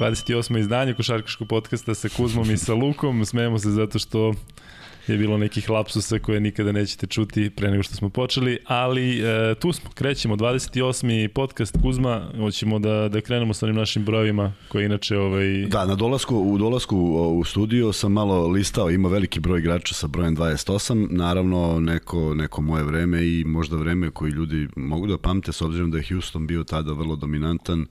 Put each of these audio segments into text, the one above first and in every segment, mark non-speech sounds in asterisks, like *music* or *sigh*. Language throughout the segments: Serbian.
28. izdanje košarkaškog podcasta sa Kuzmom i sa Lukom. Smejemo se zato što je bilo nekih lapsusa koje nikada nećete čuti pre nego što smo počeli, ali e, tu smo, krećemo, 28. podcast Kuzma, hoćemo da, da krenemo sa onim našim brojevima koji inače... Ovaj... Da, na dolasku, u dolasku u studio sam malo listao, ima veliki broj igrača sa brojem 28, naravno neko, neko moje vreme i možda vreme koji ljudi mogu da pamte s obzirom da je Houston bio tada vrlo dominantan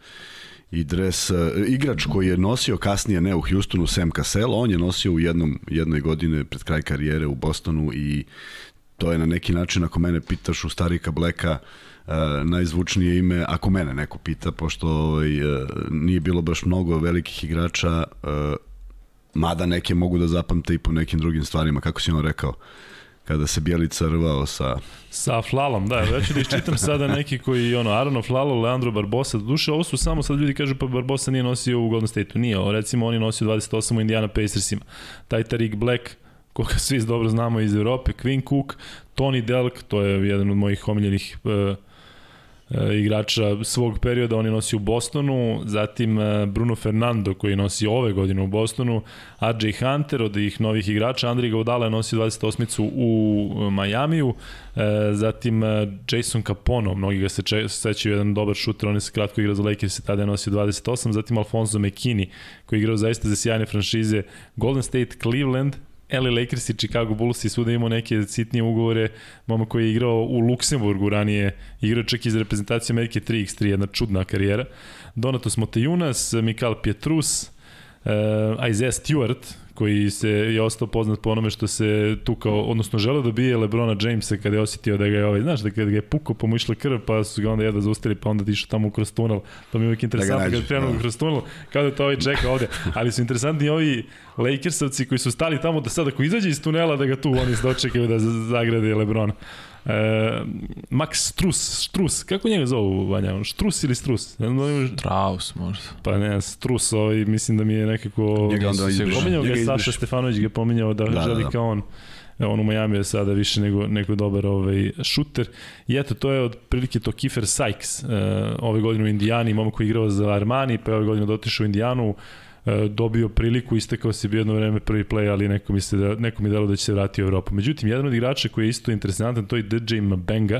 i dres, uh, igrač koji je nosio kasnije ne u Houstonu Sam Cassell, on je nosio u jednom, jednoj godine pred kraj karijere u Bostonu i to je na neki način, ako mene pitaš u Starika Blacka, uh, najzvučnije ime, ako mene neko pita, pošto ovaj, uh, nije bilo baš mnogo velikih igrača, uh, mada neke mogu da zapamte i po nekim drugim stvarima, kako si on rekao, kada se Bjelica rvao sa... Sa Flalom, da. Ja ću da iščitam sada neki koji, ono, Arno Flalo, Leandro Barbosa, duše, ovo su samo sad ljudi kažu pa Barbosa nije nosio u Golden State-u. Nije, ovo, recimo on je nosio 28 u Indiana Pacersima. Taj Tarik Black, koga svi dobro znamo iz Europe, Quinn Cook, Tony Delk, to je jedan od mojih omiljenih uh, igrača svog perioda, on je nosio u Bostonu, zatim e, Bruno Fernando koji nosi ove godine u Bostonu, RJ Hunter od ih novih igrača, Andri Gaudala je nosio 28. u Majamiju, e, zatim Jason Capono, mnogi ga se sećaju jedan dobar šuter, on je se kratko igrao za Lakers i tada je nosio 28, zatim Alfonso McKinney koji je igrao zaista za sjajne franšize Golden State, Cleveland, LA Lakers i Chicago Bulls i svuda imao neke sitnije ugovore, momak koji je igrao u Luksemburgu ranije, igrao čak iz reprezentacije Amerike 3x3, jedna čudna karijera. Donatos Motejunas, Mikal Pietrus, uh, Isaiah Stewart, koji se je ostao poznat po onome što se tu kao, odnosno želeo da bije Lebrona Jamesa kada je osetio da ga je ovaj, znaš, da kada ga je pukao pa mu išla krv, pa su ga onda jedva zaustavili, pa onda išao tamo kroz tunel, to mi je uvijek da interesantno da kada krenu da. kroz tunel, kao da to ovaj čeka ovde, ali su interesantni ovi Lakersovci koji su stali tamo da sad ako izađe iz tunela da ga tu oni dočekaju da zagrade Lebrona. E, Max Strus, Strus, kako njega zovu, Vanja? Štrus ili Strus? Straus možda. Pa ne, Strus, ovaj, mislim da mi je nekako... Njega onda izbriš. Pominjao ga Saša Stefanović, ga pominjao da, da želi da, da. kao on. On u Miami je sada više nego, nego dobar ovaj, šuter. I eto, to je od prilike to Kiefer Sykes. Uh, ove godine u Indijani, momak koji je igrao za Armani, pa je ove godine dotišao u Indijanu. Dobio priliku, istekao se bio jedno vreme prvi play, ali neko mi, se da, neko mi dalo da će se vratiti u Evropu. Međutim, jedan od igrača koji je isto interesantan, to je DJ Mabenga,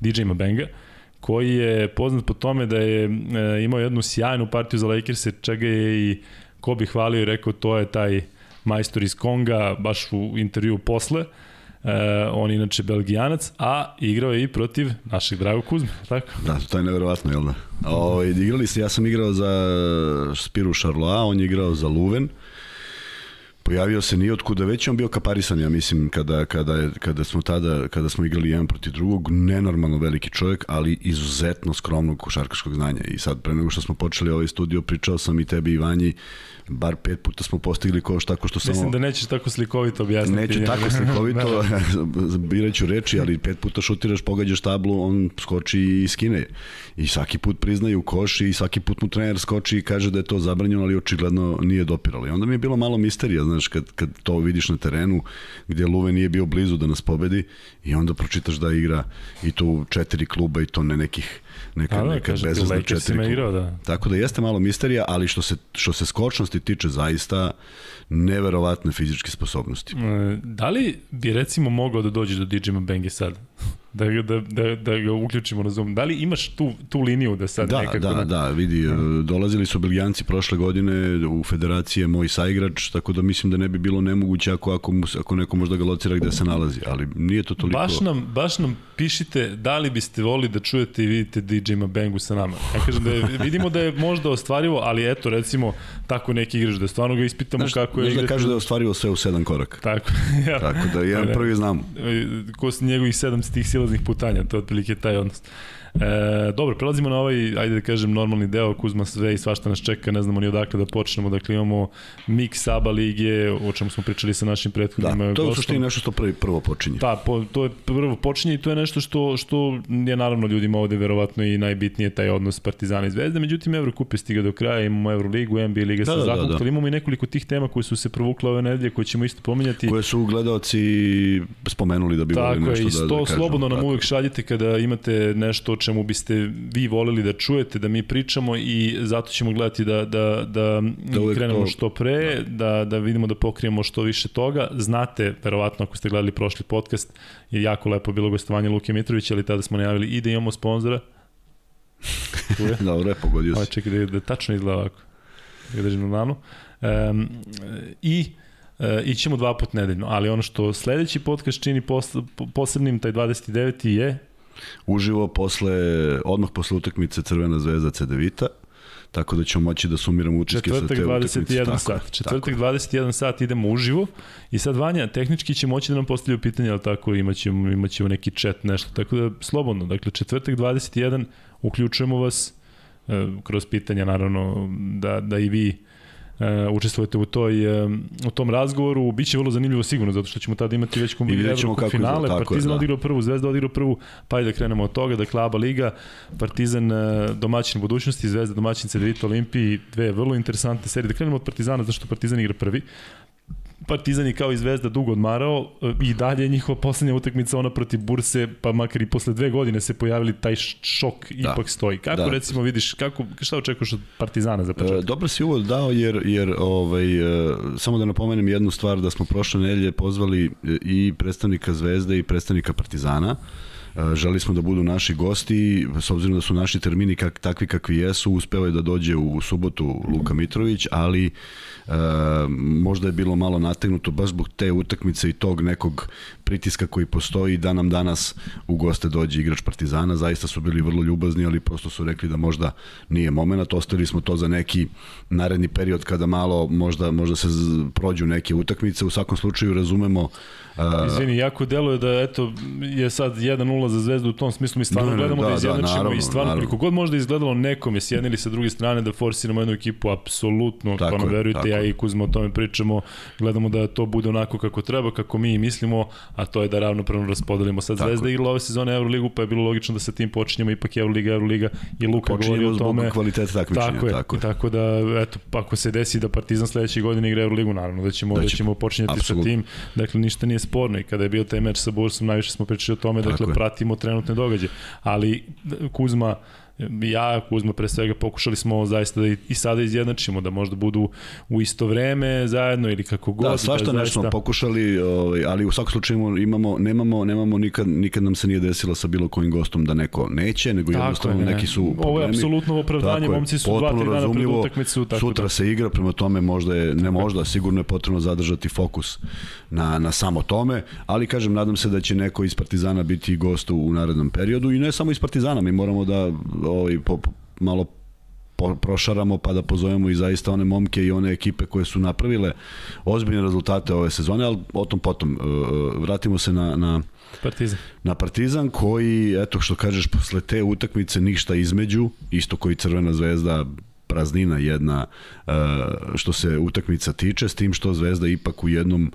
DJ Mabenga, koji je poznat po tome da je e, imao jednu sjajnu partiju za Lakers, čega je i ko bi hvalio i rekao to je taj majstor iz Konga, baš u intervju posle. On je inače belgijanac, a igrao je i protiv našeg dragog Kuzme, tako? Da, to je neverovatno, jel da? O, ovaj, igrali se, ja sam igrao za Spiru Charlois, on je igrao za Luven, pojavio se ni otkuda, već on bio kaparisan, ja mislim, kada, kada, kada smo tada, kada smo igrali jedan protiv drugog, nenormalno veliki čovjek, ali izuzetno skromnog košarkaškog znanja. I sad, pre nego što smo počeli ovaj studio, pričao sam i tebi i Vanji, bar pet puta smo postigli ko šta tako što samo... Mislim da nećeš tako slikovito objasniti. Neću tako *laughs* slikovito, *laughs* biraću reči, ali pet puta šutiraš, pogađaš tablu, on skoči i skine. I svaki put priznaju koš i svaki put mu trener skoči i kaže da je to zabranjeno, ali očigledno nije dopiralo. I onda mi je bilo malo misterija, znaš, kad, kad to vidiš na terenu, gdje Luve nije bio blizu da nas pobedi i onda pročitaš da igra i tu četiri kluba i to ne nekih neka, da, neka bezvezna četiri igrao, da. Tako da jeste malo misterija, ali što se, što se skočnosti tiče zaista neverovatne fizičke sposobnosti. E, da li bi recimo mogao da dođe do DJ Benge sad? Da, da, da, da ga uključimo na Zoom. Da li imaš tu, tu liniju da sad da, nekako... Da, da, da, vidi, da. dolazili su Belgijanci prošle godine u federacije moj saigrač, tako da mislim da ne bi bilo nemoguće ako, ako, mu, ako neko možda ga locira gde se nalazi, ali nije to toliko... Baš nam, baš nam pišite da li biste volili da čujete i vidite DJ Mabengu sa nama. Ja kažem da je, vidimo da je možda ostvarivo, ali eto recimo tako neki igrač, da stvarno ga ispitamo znaš, kako je... Znaš da kaže da je ostvarivo sve u sedam koraka. Tako, *laughs* ja. Tako da jedan prvi znamo. Ko su njegovih sedam stih silaznih putanja, to je otprilike taj odnos. E, dobro, prelazimo na ovaj, ajde da kažem, normalni deo, Kuzma sve i svašta nas čeka, ne znamo ni odakle da počnemo, dakle imamo mix ABA lige, o čemu smo pričali sa našim prethodnim Da, to je u suštini nešto što prvi, prvo počinje. Da, po, to je prvo počinje i to je nešto što, što je naravno ljudima ovde verovatno i najbitnije taj odnos Partizana i Zvezde, međutim Evrokup je stiga do kraja, imamo Euroligu, NBA liga da, sa da, da, da. imamo i nekoliko tih tema koje su se provukle ove nedelje koje ćemo isto pominjati. Koje su gledalci spomenuli da bi volili nešto da, da kažem. Tako je, i to slobodno nam uvek šaljite kada imate nešto čemu biste vi volili da čujete, da mi pričamo i zato ćemo gledati da, da, da, da krenemo to... što pre, da, da vidimo da pokrijemo što više toga. Znate, verovatno ako ste gledali prošli podcast, je jako lepo bilo gostovanje Luke Mitrovića, ali tada smo najavili i da imamo sponzora. Tu je. *laughs* Dobro je, pogodio si. Čekaj da, da tačno izgleda ovako. Da držim na danu. Um, I e, ićemo dva put nedeljno, ali ono što sledeći podcast čini pos, posebnim, taj 29. je uživo posle, odmah posle utakmice Crvena zvezda Cedevita, tako da ćemo moći da sumiramo utiske sa te utakmice. Četvrtak 21 sat. Četvrtak 21 sat idemo uživo i sad Vanja, tehnički će moći da nam postavljaju pitanje, ali tako imaćemo, imaćemo neki chat, nešto, tako da slobodno. Dakle, četvrtak 21 uključujemo vas e, kroz pitanja, naravno, da, da i vi uh, učestvujete u, toj, uh, u tom razgovoru. Biće vrlo zanimljivo sigurno, zato što ćemo tada imati već kombinirano finale. Tako Partizan je, da. odigrao prvu, Zvezda odigrao prvu, pa i da krenemo od toga. Dakle, ABA Liga, Partizan uh, domaćin budućnosti, Zvezda domaćin Cedevita Olimpiji, dve vrlo interesantne serije. Da krenemo od Partizana, zašto Partizan igra prvi. Partizan je kao i Zvezda dugo odmarao e, i dalje njihova poslednja utakmica ona protiv Burse, pa makar i posle dve godine se pojavili taj šok da. ipak stoji. Kako da. recimo vidiš, kako, šta očekuješ od Partizana za početak? E, dobro si uvod dao jer, jer ovaj, e, samo da napomenem jednu stvar da smo prošle nedelje pozvali i predstavnika Zvezde i predstavnika Partizana. E, želi smo da budu naši gosti, s obzirom da su naši termini kak, takvi kakvi jesu, uspeo je da dođe u subotu Luka Mitrović, ali e, možda je bilo malo nategnuto baš zbog te utakmice i tog nekog pritiska koji postoji da nam danas u goste dođe igrač Partizana. Zaista su bili vrlo ljubazni, ali prosto su rekli da možda nije moment. Ostavili smo to za neki naredni period kada malo možda, možda se prođu neke utakmice. U svakom slučaju razumemo Uh, Izvini, jako deluje da eto, je sad 1-0 za Zvezdu u tom smislu, mi stvarno ne, ne, gledamo da, da izjednačimo da, naravno, i stvarno naravno. koliko god možda izgledalo nekom je s jedne ili sa druge strane da forsiramo jednu ekipu, apsolutno, tako pa verujte, ja i Kuzma o tome pričamo, gledamo da to bude onako kako treba, kako mi mislimo, a to je da ravnopravno raspodelimo. Sad tako. Zvezda igrala ove sezone Euroligu, pa je bilo logično da sa tim počinjemo ipak Euroliga, Euroliga i Luka govori o tome. kvalitet takmičenja, tako je, tako, tako da, eto, pa ako se desi da Partizan sledeće godine igra Euroligu, naravno da ćemo, da, da ćemo počinjati sa tim, dakle ništa nije sporno i kada je bio taj meč sa Bursom, najviše smo pričali o tome, Tako dakle, je. Pratimo trenutne događaje. Ali Kuzma, ja, Kuzma pre svega pokušali smo zaista da i sada izjednačimo, da možda budu u isto vreme zajedno ili kako god. Da, svašta da zaista... nešto pokušali, ovaj, ali u svakom slučaju imamo, nemamo, nemamo nikad, nikad nam se nije desilo sa bilo kojim gostom da neko neće, nego tako jednostavno je, ne. neki su problemi. Ovo je apsolutno opravdanje, momci su dva, tri dana pred utakmicu. Tako sutra da. se igra, prema tome možda je, ne možda, sigurno je potrebno zadržati fokus na, na samo tome, ali kažem, nadam se da će neko iz Partizana biti gost u narednom periodu i ne samo iz Partizana, mi moramo da ovaj, po, malo po, prošaramo pa da pozovemo i zaista one momke i one ekipe koje su napravile ozbiljne rezultate ove sezone, ali o tom potom. Uh, vratimo se na, na Partizan. Na Partizan koji, eto što kažeš, posle te utakmice ništa između, isto koji Crvena zvezda, praznina jedna uh, što se utakmica tiče, s tim što Zvezda ipak u jednom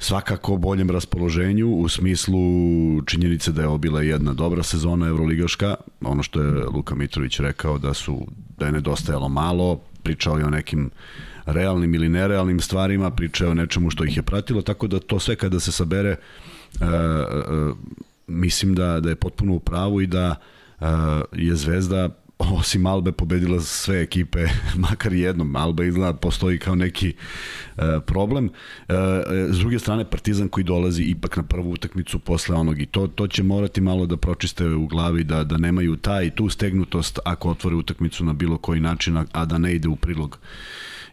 svakako boljem raspoloženju u smislu činjenice da je obila jedna dobra sezona Evroligaška, ono što je Luka Mitrović rekao da su da je nedostajalo malo, pričao je o nekim realnim ili nerealnim stvarima, pričao o nečemu što ih je pratilo, tako da to sve kada se sabere uh, uh, mislim da, da je potpuno u pravu i da uh, je Zvezda osim Albe pobedila sve ekipe, *laughs* makar jednom. Alba izgleda postoji kao neki uh, problem. Uh, s druge strane, Partizan koji dolazi ipak na prvu utakmicu posle onog i to, to će morati malo da pročiste u glavi, da, da nemaju taj tu stegnutost ako otvore utakmicu na bilo koji način, a da ne ide u prilog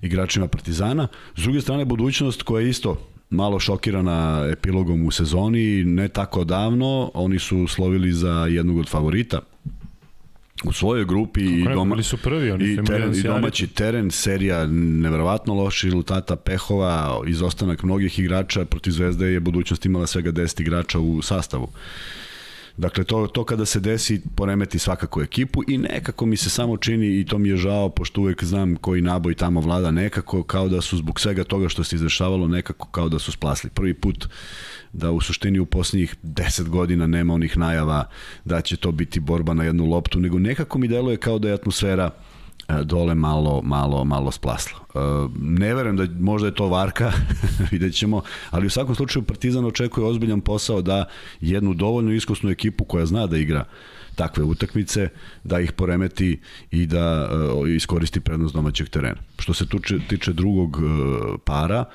igračima Partizana. S druge strane, budućnost koja je isto malo šokirana epilogom u sezoni, ne tako davno, oni su slovili za jednog od favorita u svojoj grupi i, doma, su prvi, oni i, teren, i domaći teren, serija neverovatno loši rezultata pehova, izostanak mnogih igrača, protiv Zvezde je budućnost imala svega 10 igrača u sastavu. Dakle, to, to kada se desi, poremeti svakako ekipu i nekako mi se samo čini, i to mi je žao, pošto uvek znam koji naboj tamo vlada, nekako kao da su zbog svega toga što se izdešavalo, nekako kao da su splasli. Prvi put da u suštini u poslednjih 10 godina nema onih najava da će to biti borba na jednu loptu, nego nekako mi deluje kao da je atmosfera e, dole malo, malo, malo splaslo. E, ne verujem da možda je to varka, *laughs* vidjet ćemo, ali u svakom slučaju Partizan očekuje ozbiljan posao da jednu dovoljno iskusnu ekipu koja zna da igra takve utakmice, da ih poremeti i da uh, iskoristi prednost domaćeg terena. Što se tuče, tiče drugog para,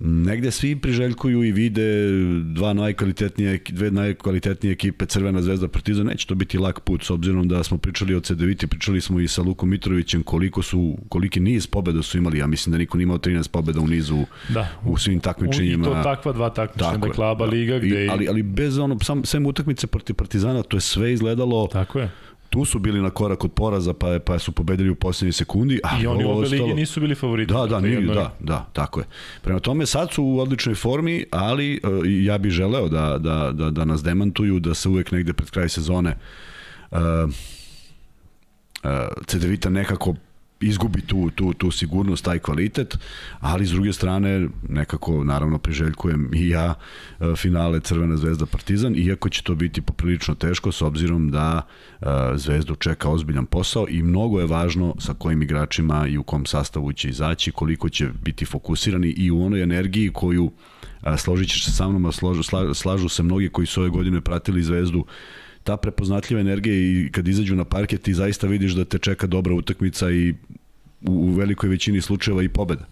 negde svi priželjkuju i vide dva najkvalitetnije, dve najkvalitetnije ekipe Crvena zvezda Partizan, neće to biti lak put s obzirom da smo pričali o CDViti, pričali smo i sa Lukom Mitrovićem koliko su, koliki niz pobeda su imali, ja mislim da niko nije imao 13 pobeda u nizu da. u svim takmičenjima. I to takva dva takmičenja, dakle ABA da. liga gde... I, ali, ali bez ono, sam, sem utakmice protiv Partizana, to je sve izgledalo... Tako je tu su bili na korak od poraza pa pa su pobedili u poslednjoj sekundi a i oni u obe ligi nisu bili favoriti da da nije, da da tako je. Prema tome sad su u odličnoj formi ali uh, ja bih želeo da, da, da, da nas demantuju da se uvek negde pred kraj sezone uh, uh, CDVita nekako izgubi tu, tu, tu sigurnost, taj kvalitet, ali s druge strane nekako naravno priželjkujem i ja e, finale Crvena zvezda Partizan, iako će to biti poprilično teško s obzirom da e, Zvezdu čeka ozbiljan posao i mnogo je važno sa kojim igračima i u kom sastavu će izaći, koliko će biti fokusirani i u onoj energiji koju složit ćeš sa mnom, a slažu, slažu se mnogi koji su ove godine pratili Zvezdu ta prepoznatljiva energija i kad izađu na parket ti zaista vidiš da te čeka dobra utakmica i u, u velikoj većini slučajeva i pobeda.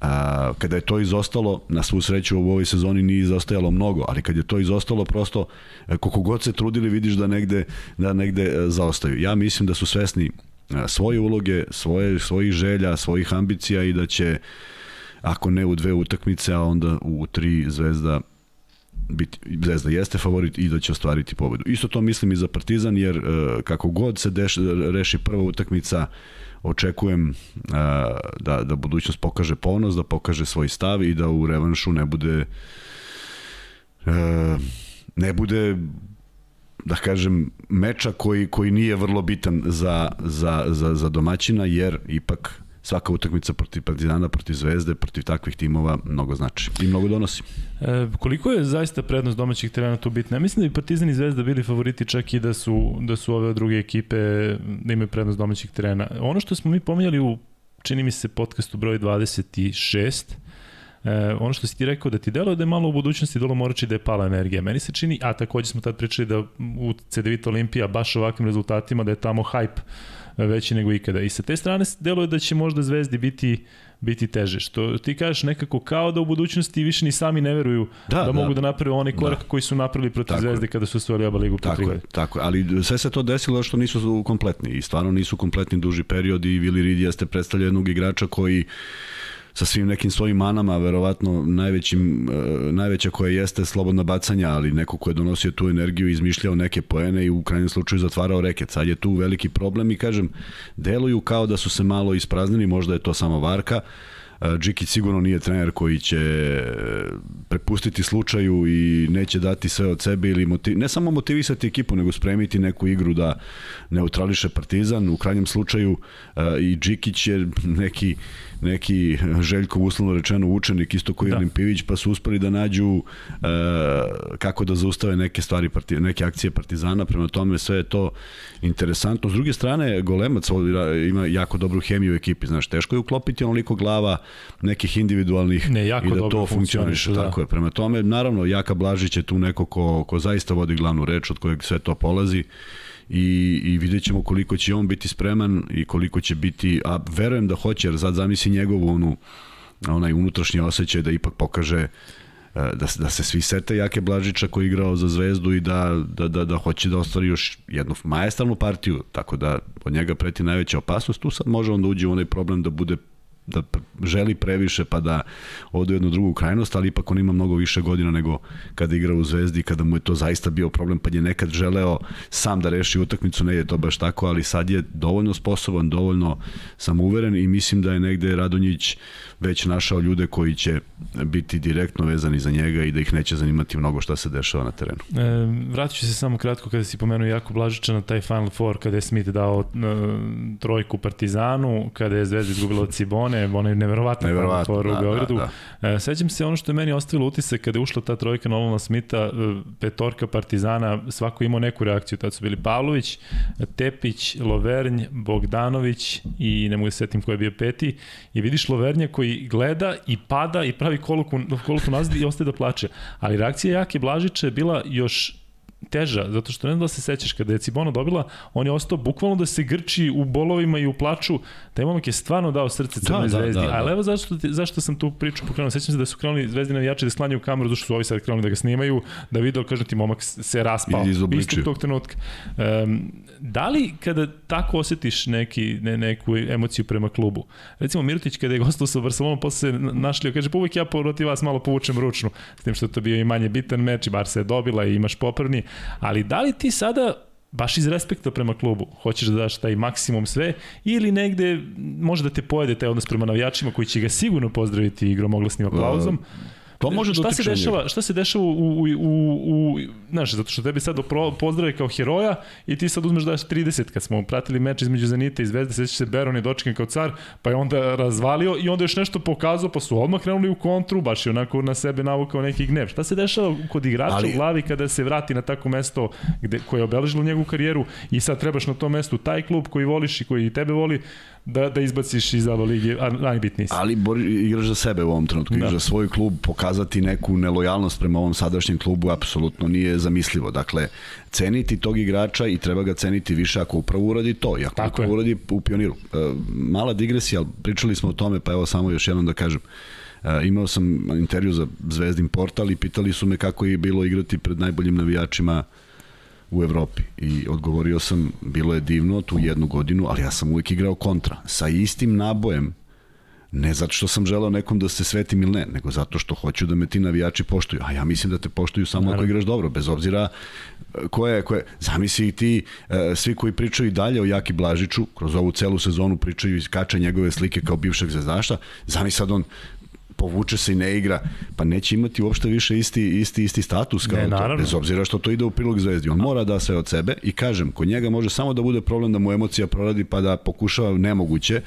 A, kada je to izostalo, na svu sreću u ovoj sezoni nije izostajalo mnogo, ali kad je to izostalo, prosto e, koliko god se trudili vidiš da negde, da negde e, zaostaju. Ja mislim da su svesni e, svoje uloge, svoje, svojih želja, svojih ambicija i da će ako ne u dve utakmice, a onda u tri zvezda biti, Zvezda jeste favorit i da će ostvariti pobedu. Isto to mislim i za Partizan, jer uh, kako god se deš, reši prva utakmica, očekujem uh, da, da budućnost pokaže ponos, da pokaže svoj stav i da u revanšu ne bude uh, ne bude da kažem meča koji koji nije vrlo bitan za, za, za, za domaćina jer ipak svaka utakmica protiv Partizana, protiv Zvezde, protiv takvih timova mnogo znači i mnogo donosi. E, koliko je zaista prednost domaćih terena tu bitna? Ja mislim da bi Partizan i Zvezda bili favoriti čak i da su, da su ove druge ekipe da imaju prednost domaćih terena. Ono što smo mi pominjali u, čini mi se, podcastu broj 26, E, ono što si ti rekao da ti deluje da je malo u budućnosti dolo morači da je pala energija. Meni se čini, a takođe smo tad pričali da u CDVita Olimpija baš ovakvim rezultatima da je tamo hype veći nego ikada. I sa te strane deluje da će možda Zvezdi biti biti teže. Što ti kažeš nekako kao da u budućnosti više ni sami ne veruju da, da, da. mogu da naprave onaj korak da. koji su napravili protiv tako Zvezde kada su osvojili oba ligu tako je, tako je, ali sve se to desilo što nisu kompletni i stvarno nisu kompletni duži period i Vili Ridi jeste predstavlja jednog igrača koji sa svim nekim svojim manama, verovatno najvećim, e, najveća koja jeste slobodna bacanja, ali neko ko je donosio tu energiju, izmišljao neke poene i u krajnjem slučaju zatvarao reket. Sad je tu veliki problem i kažem, deluju kao da su se malo ispraznili, možda je to samo varka, Džiki sigurno nije trener koji će prepustiti slučaju i neće dati sve od sebe ili motiv, ne samo motivisati ekipu, nego spremiti neku igru da neutrališe Partizan. U krajnjem slučaju i Džikić je neki neki Željkov uslovno rečeno učenik isto koji da. Olimpivić pa su uspeli da nađu e, kako da zaustave neke stvari parti, neke akcije Partizana prema tome sve je to interesantno s druge strane Golemac ima jako dobru hemiju u ekipi znaš teško je uklopiti onoliko glava nekih individualnih ne, jako i da to funkcioniše da. tako je prema tome naravno Jaka Blažić je tu neko ko, ko zaista vodi glavnu reč od kojeg sve to polazi i, i vidjet ćemo koliko će on biti spreman i koliko će biti, a verujem da hoće, jer sad zamisli njegovu onu, onaj unutrašnji osjećaj da ipak pokaže e, da, da se svi sete Jake Blažića koji je igrao za Zvezdu i da, da, da, da hoće da ostvari još jednu majestralnu partiju, tako da od njega preti najveća opasnost. Tu sad može on da uđe u onaj problem da bude da želi previše pa da ode u jednu drugu krajnost, ali ipak on ima mnogo više godina nego kada igra u Zvezdi, kada mu je to zaista bio problem, pa je nekad želeo sam da reši utakmicu, ne je to baš tako, ali sad je dovoljno sposoban, dovoljno samouveren i mislim da je negde Radonjić već našao ljude koji će biti direktno vezani za njega i da ih neće zanimati mnogo šta se dešava na terenu. E, vratit ću se samo kratko kada si pomenuo Jako Blažića na taj Final Four kada je Smith dao e, trojku Partizanu, kada je Zvezda izgubila od Cibone onaj neverovatno Neverovatno, for u da, Beogradu. da, Da, da. Sećam se ono što je meni ostavilo utisak kada je ušla ta trojka Nolana Smita, e, petorka Partizana, svako imao neku reakciju, tad su bili Pavlović, Tepić, Lovernj, Bogdanović i ne mogu se setim ko je bio peti, i vidiš Lovernja koji gleda i pada i pravi koluku, koluku nazad i ostaje da plače. Ali reakcija Jake Blažića je bila još teža, zato što ne znam da se sećaš kada je Cibono dobila, on je ostao bukvalno da se grči u bolovima i u plaču, taj momak je stvarno dao srce Crnoj Da, da, zvezdi, da, da. ali evo zašto, zašto sam tu priču pokrenuo, sećam se da su krenuli zvezdi navijači da sklanjaju kameru, zašto su ovi sad krenuli da ga snimaju, da vidi, ali kažem ti, momak se raspao, istog tog trenutka. Um, da li kada tako osetiš neki, ne, neku emociju prema klubu, recimo Mirotić kada je gostao sa Barcelonom, posle se našli, kaže, pa uvek ja protiv vas malo povučem ručnu, s tim što je to bio i manje bitan meč i bar se je dobila i imaš popravni, ali da li ti sada baš iz respekta prema klubu, hoćeš da daš taj maksimum sve ili negde može da te pojede taj odnos prema navijačima koji će ga sigurno pozdraviti gromoglasnim aplauzom. To može da šta se utiče na dešava, šta se dešava u, u, u, u znaš, zato što tebi sad pozdrave kao heroja i ti sad uzmeš daš 30 kad smo pratili meč između Zenita i Zvezde, sećaš se Beron je dočekan kao car, pa je onda razvalio i onda još nešto pokazao, pa su odmah krenuli u kontru, baš je onako na sebe navukao neki gnev. Šta se dešava kod igrača Ali- u glavi kada se vrati na tako mesto gde, koje je obeležilo njegovu karijeru i sad trebaš na tom mestu taj klub koji voliš i koji tebe voli da, da izbaciš iz ove lige, a najbitniji si. Ali bori, igraš za sebe u ovom trenutku, igraš Da. za svoj klub, pokazati neku nelojalnost prema ovom sadašnjem klubu apsolutno nije zamislivo. Dakle, ceniti tog igrača i treba ga ceniti više ako upravo uradi to i ako Tako upravo je. uradi u pioniru. E, mala digresija, ali pričali smo o tome, pa evo samo još jednom da kažem. E, imao sam intervju za Zvezdin portal i pitali su me kako je bilo igrati pred najboljim navijačima u Evropi i odgovorio sam bilo je divno tu jednu godinu, ali ja sam uvijek igrao kontra sa istim nabojem ne zato što sam želeo nekom da se svetim ili ne, nego zato što hoću da me ti navijači poštuju. A ja mislim da te poštuju samo ako Naravno. igraš dobro, bez obzira e, ko je, ko je. Zamisli i ti, e, svi koji pričaju i dalje o Jaki Blažiću, kroz ovu celu sezonu pričaju i kače njegove slike kao bivšeg zvezdaša, zamisli sad on povuče se i ne igra, pa neće imati uopšte više isti, isti, isti status kao Ne, to, bez obzira što to ide u prilog zvezdi. On mora da sve od sebe i kažem, kod njega može samo da bude problem da mu emocija proradi pa da pokušava nemoguće,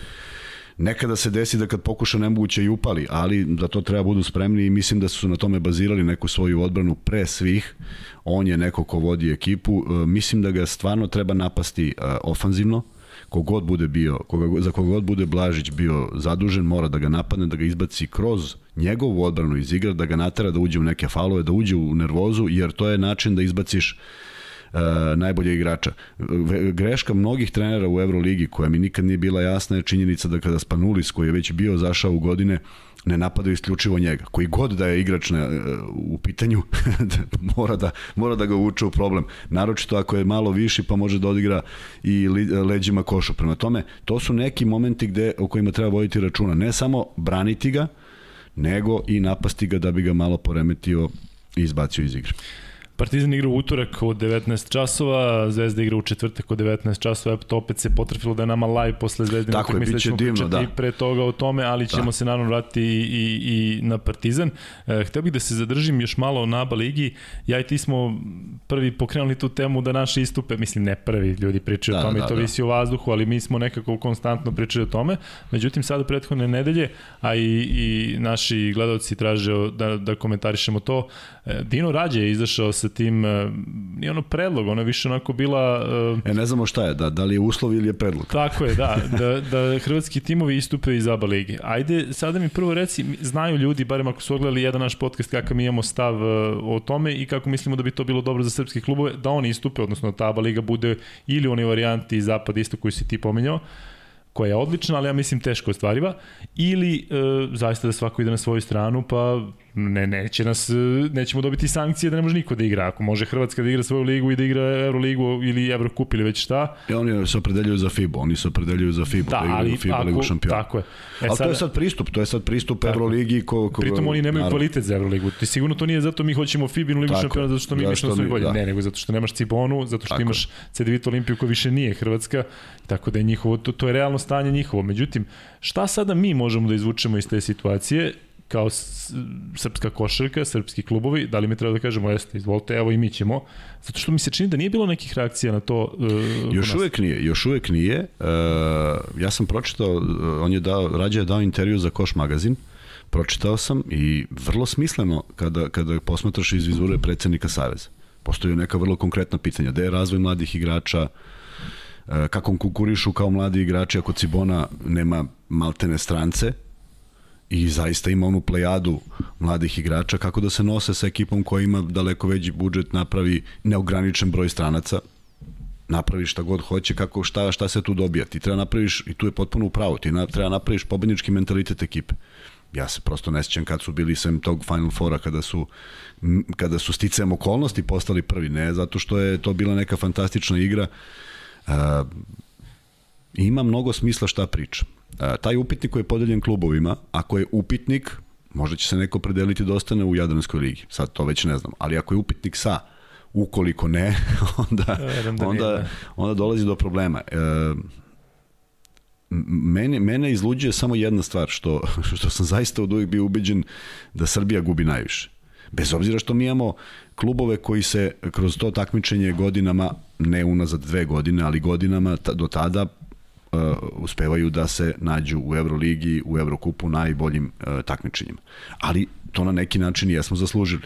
Nekada se desi da kad pokuša nemoguće i upali, ali za to treba budu spremni i mislim da su na tome bazirali neku svoju odbranu pre svih. On je neko ko vodi ekipu. E, Mislim da ga stvarno treba napasti e, ofanzivno. Kogod bude bio, koga, za kogod bude Blažić bio zadužen, mora da ga napadne, da ga izbaci kroz njegovu odbranu iz igra, da ga natera da uđe u neke falove, da uđe u nervozu, jer to je način da izbaciš uh, najbolje igrača. Greška mnogih trenera u Euroligi koja mi nikad nije bila jasna je činjenica da kada Spanulis koji je već bio zašao u godine ne napadaju isključivo njega. Koji god da je igrač na, u pitanju, *laughs* mora, da, mora da ga uče u problem. Naročito ako je malo viši pa može da odigra i leđima košu. Prema tome, to su neki momenti gde, o kojima treba voditi računa. Ne samo braniti ga, nego i napasti ga da bi ga malo poremetio i izbacio iz igre. Partizan igra u utorak od 19 časova, Zvezda igra u četvrtak od 19 časova, eto opet se potrefilo da je nama live posle Zvezdine Tako utakmice, biće ćemo divno, pričati da. i pre toga o tome, ali ćemo Da. se naravno vratiti i, i, i na Partizan. E, hteo bih da se zadržim još malo na ABA ligi, ja i ti smo prvi pokrenuli tu temu da naše istupe, mislim ne prvi, ljudi pričaju Da, o tome da, i to da. visi o vazduhu, ali mi smo nekako konstantno pričali o tome. Međutim, sada prethodne nedelje, a i, i naši gledalci traže da, da komentarišemo to, e, Dino Rađe je izašao sa tim, e, nije ono predlog, ono je više onako bila... e, E, ne znamo šta je, da, da li je uslov ili je predlog. Tako je, da, *laughs* da, da hrvatski timovi istupe iz ABA lige. Ajde, sada mi prvo reci, znaju ljudi, barem ako su ogledali jedan naš podcast, kakav mi imamo stav e, o tome i kako mislimo da bi to bilo dobro za srpske klubove, da oni istupe, odnosno da ta ABA liga bude ili u onoj varijanti zapad isto koju si ti pominjao, koja je odlična, ali ja mislim teško ostvariva, ili e, zaista da svako ide na svoju stranu, pa ne, neće nas, e, nećemo dobiti sankcije da ne može niko da igra. Ako može Hrvatska da igra svoju ligu i da igra Euroligu ili Evrokup ili već šta, I oni se opredeljuju za FIBA, oni se opredeljuju za FIBA, Da, da, igraju FIBA ako, ligu šampiona. tako je. E Ali to je sad pristup, to je sad pristup Euroligi ko, ko Pritom oni nemaju naravno. kvalitet za Euroligu. Ti sigurno to nije zato mi hoćemo FIBA-inu ligu Tako šampiona zato što mi Zato mišljamo mi- bolje. da. Ne, nego zato što nemaš Cibonu, zato što Tako imaš CDVita Olimpiju koja više nije Hrvatska, tako da je njihovo, to, to je realno stanje njihovo. Međutim, šta sada mi možemo da izvučemo iz te situacije? Kao srpska košarka, srpski klubovi, da li mi treba da kažemo jeste, izvolite, evo i mi ćemo, zato što mi se čini da nije bilo nekih reakcija na to. Uh, još uvek nije, još uvek nije. Uh, ja sam pročitao, uh, on je dao, rađe je dao intervju za Koš magazin, pročitao sam i vrlo smisleno kada, kada posmatraš iz vizure predsednika Saveza. Postoje neka vrlo konkretna pitanja. Gde je razvoj mladih igrača, kako konkurišu kao mladi igrači ako Cibona nema maltene strance, i zaista ima onu plejadu mladih igrača kako da se nose sa ekipom koja ima daleko veći budžet, napravi neograničen broj stranaca, napravi šta god hoće, kako, šta, šta se tu dobija. Ti treba napraviš, i tu je potpuno upravo, ti na, treba napraviš pobednički mentalitet ekipe. Ja se prosto ne sjećam kad su bili sem tog Final Fora, kada su, kada su sticajem okolnosti postali prvi, ne zato što je to bila neka fantastična igra, uh, ima mnogo smisla šta priča. E, taj upitnik koji je podeljen klubovima, ako je upitnik, možda će se neko predeliti da ostane u Jadranskoj ligi. Sad to već ne znam. Ali ako je upitnik sa, ukoliko ne, *laughs* onda, da onda, da. onda dolazi do problema. E, mene, mene izluđuje samo jedna stvar, što, *laughs* što sam zaista od uvijek bio ubeđen da Srbija gubi najviše. Bez obzira što mi imamo klubove koji se kroz to takmičenje godinama, ne unazad dve godine, ali godinama do tada uh, uspevaju da se nađu u Euroligi, u Evrokupu najboljim uh, takmičenjima. Ali to na neki način jesmo zaslužili.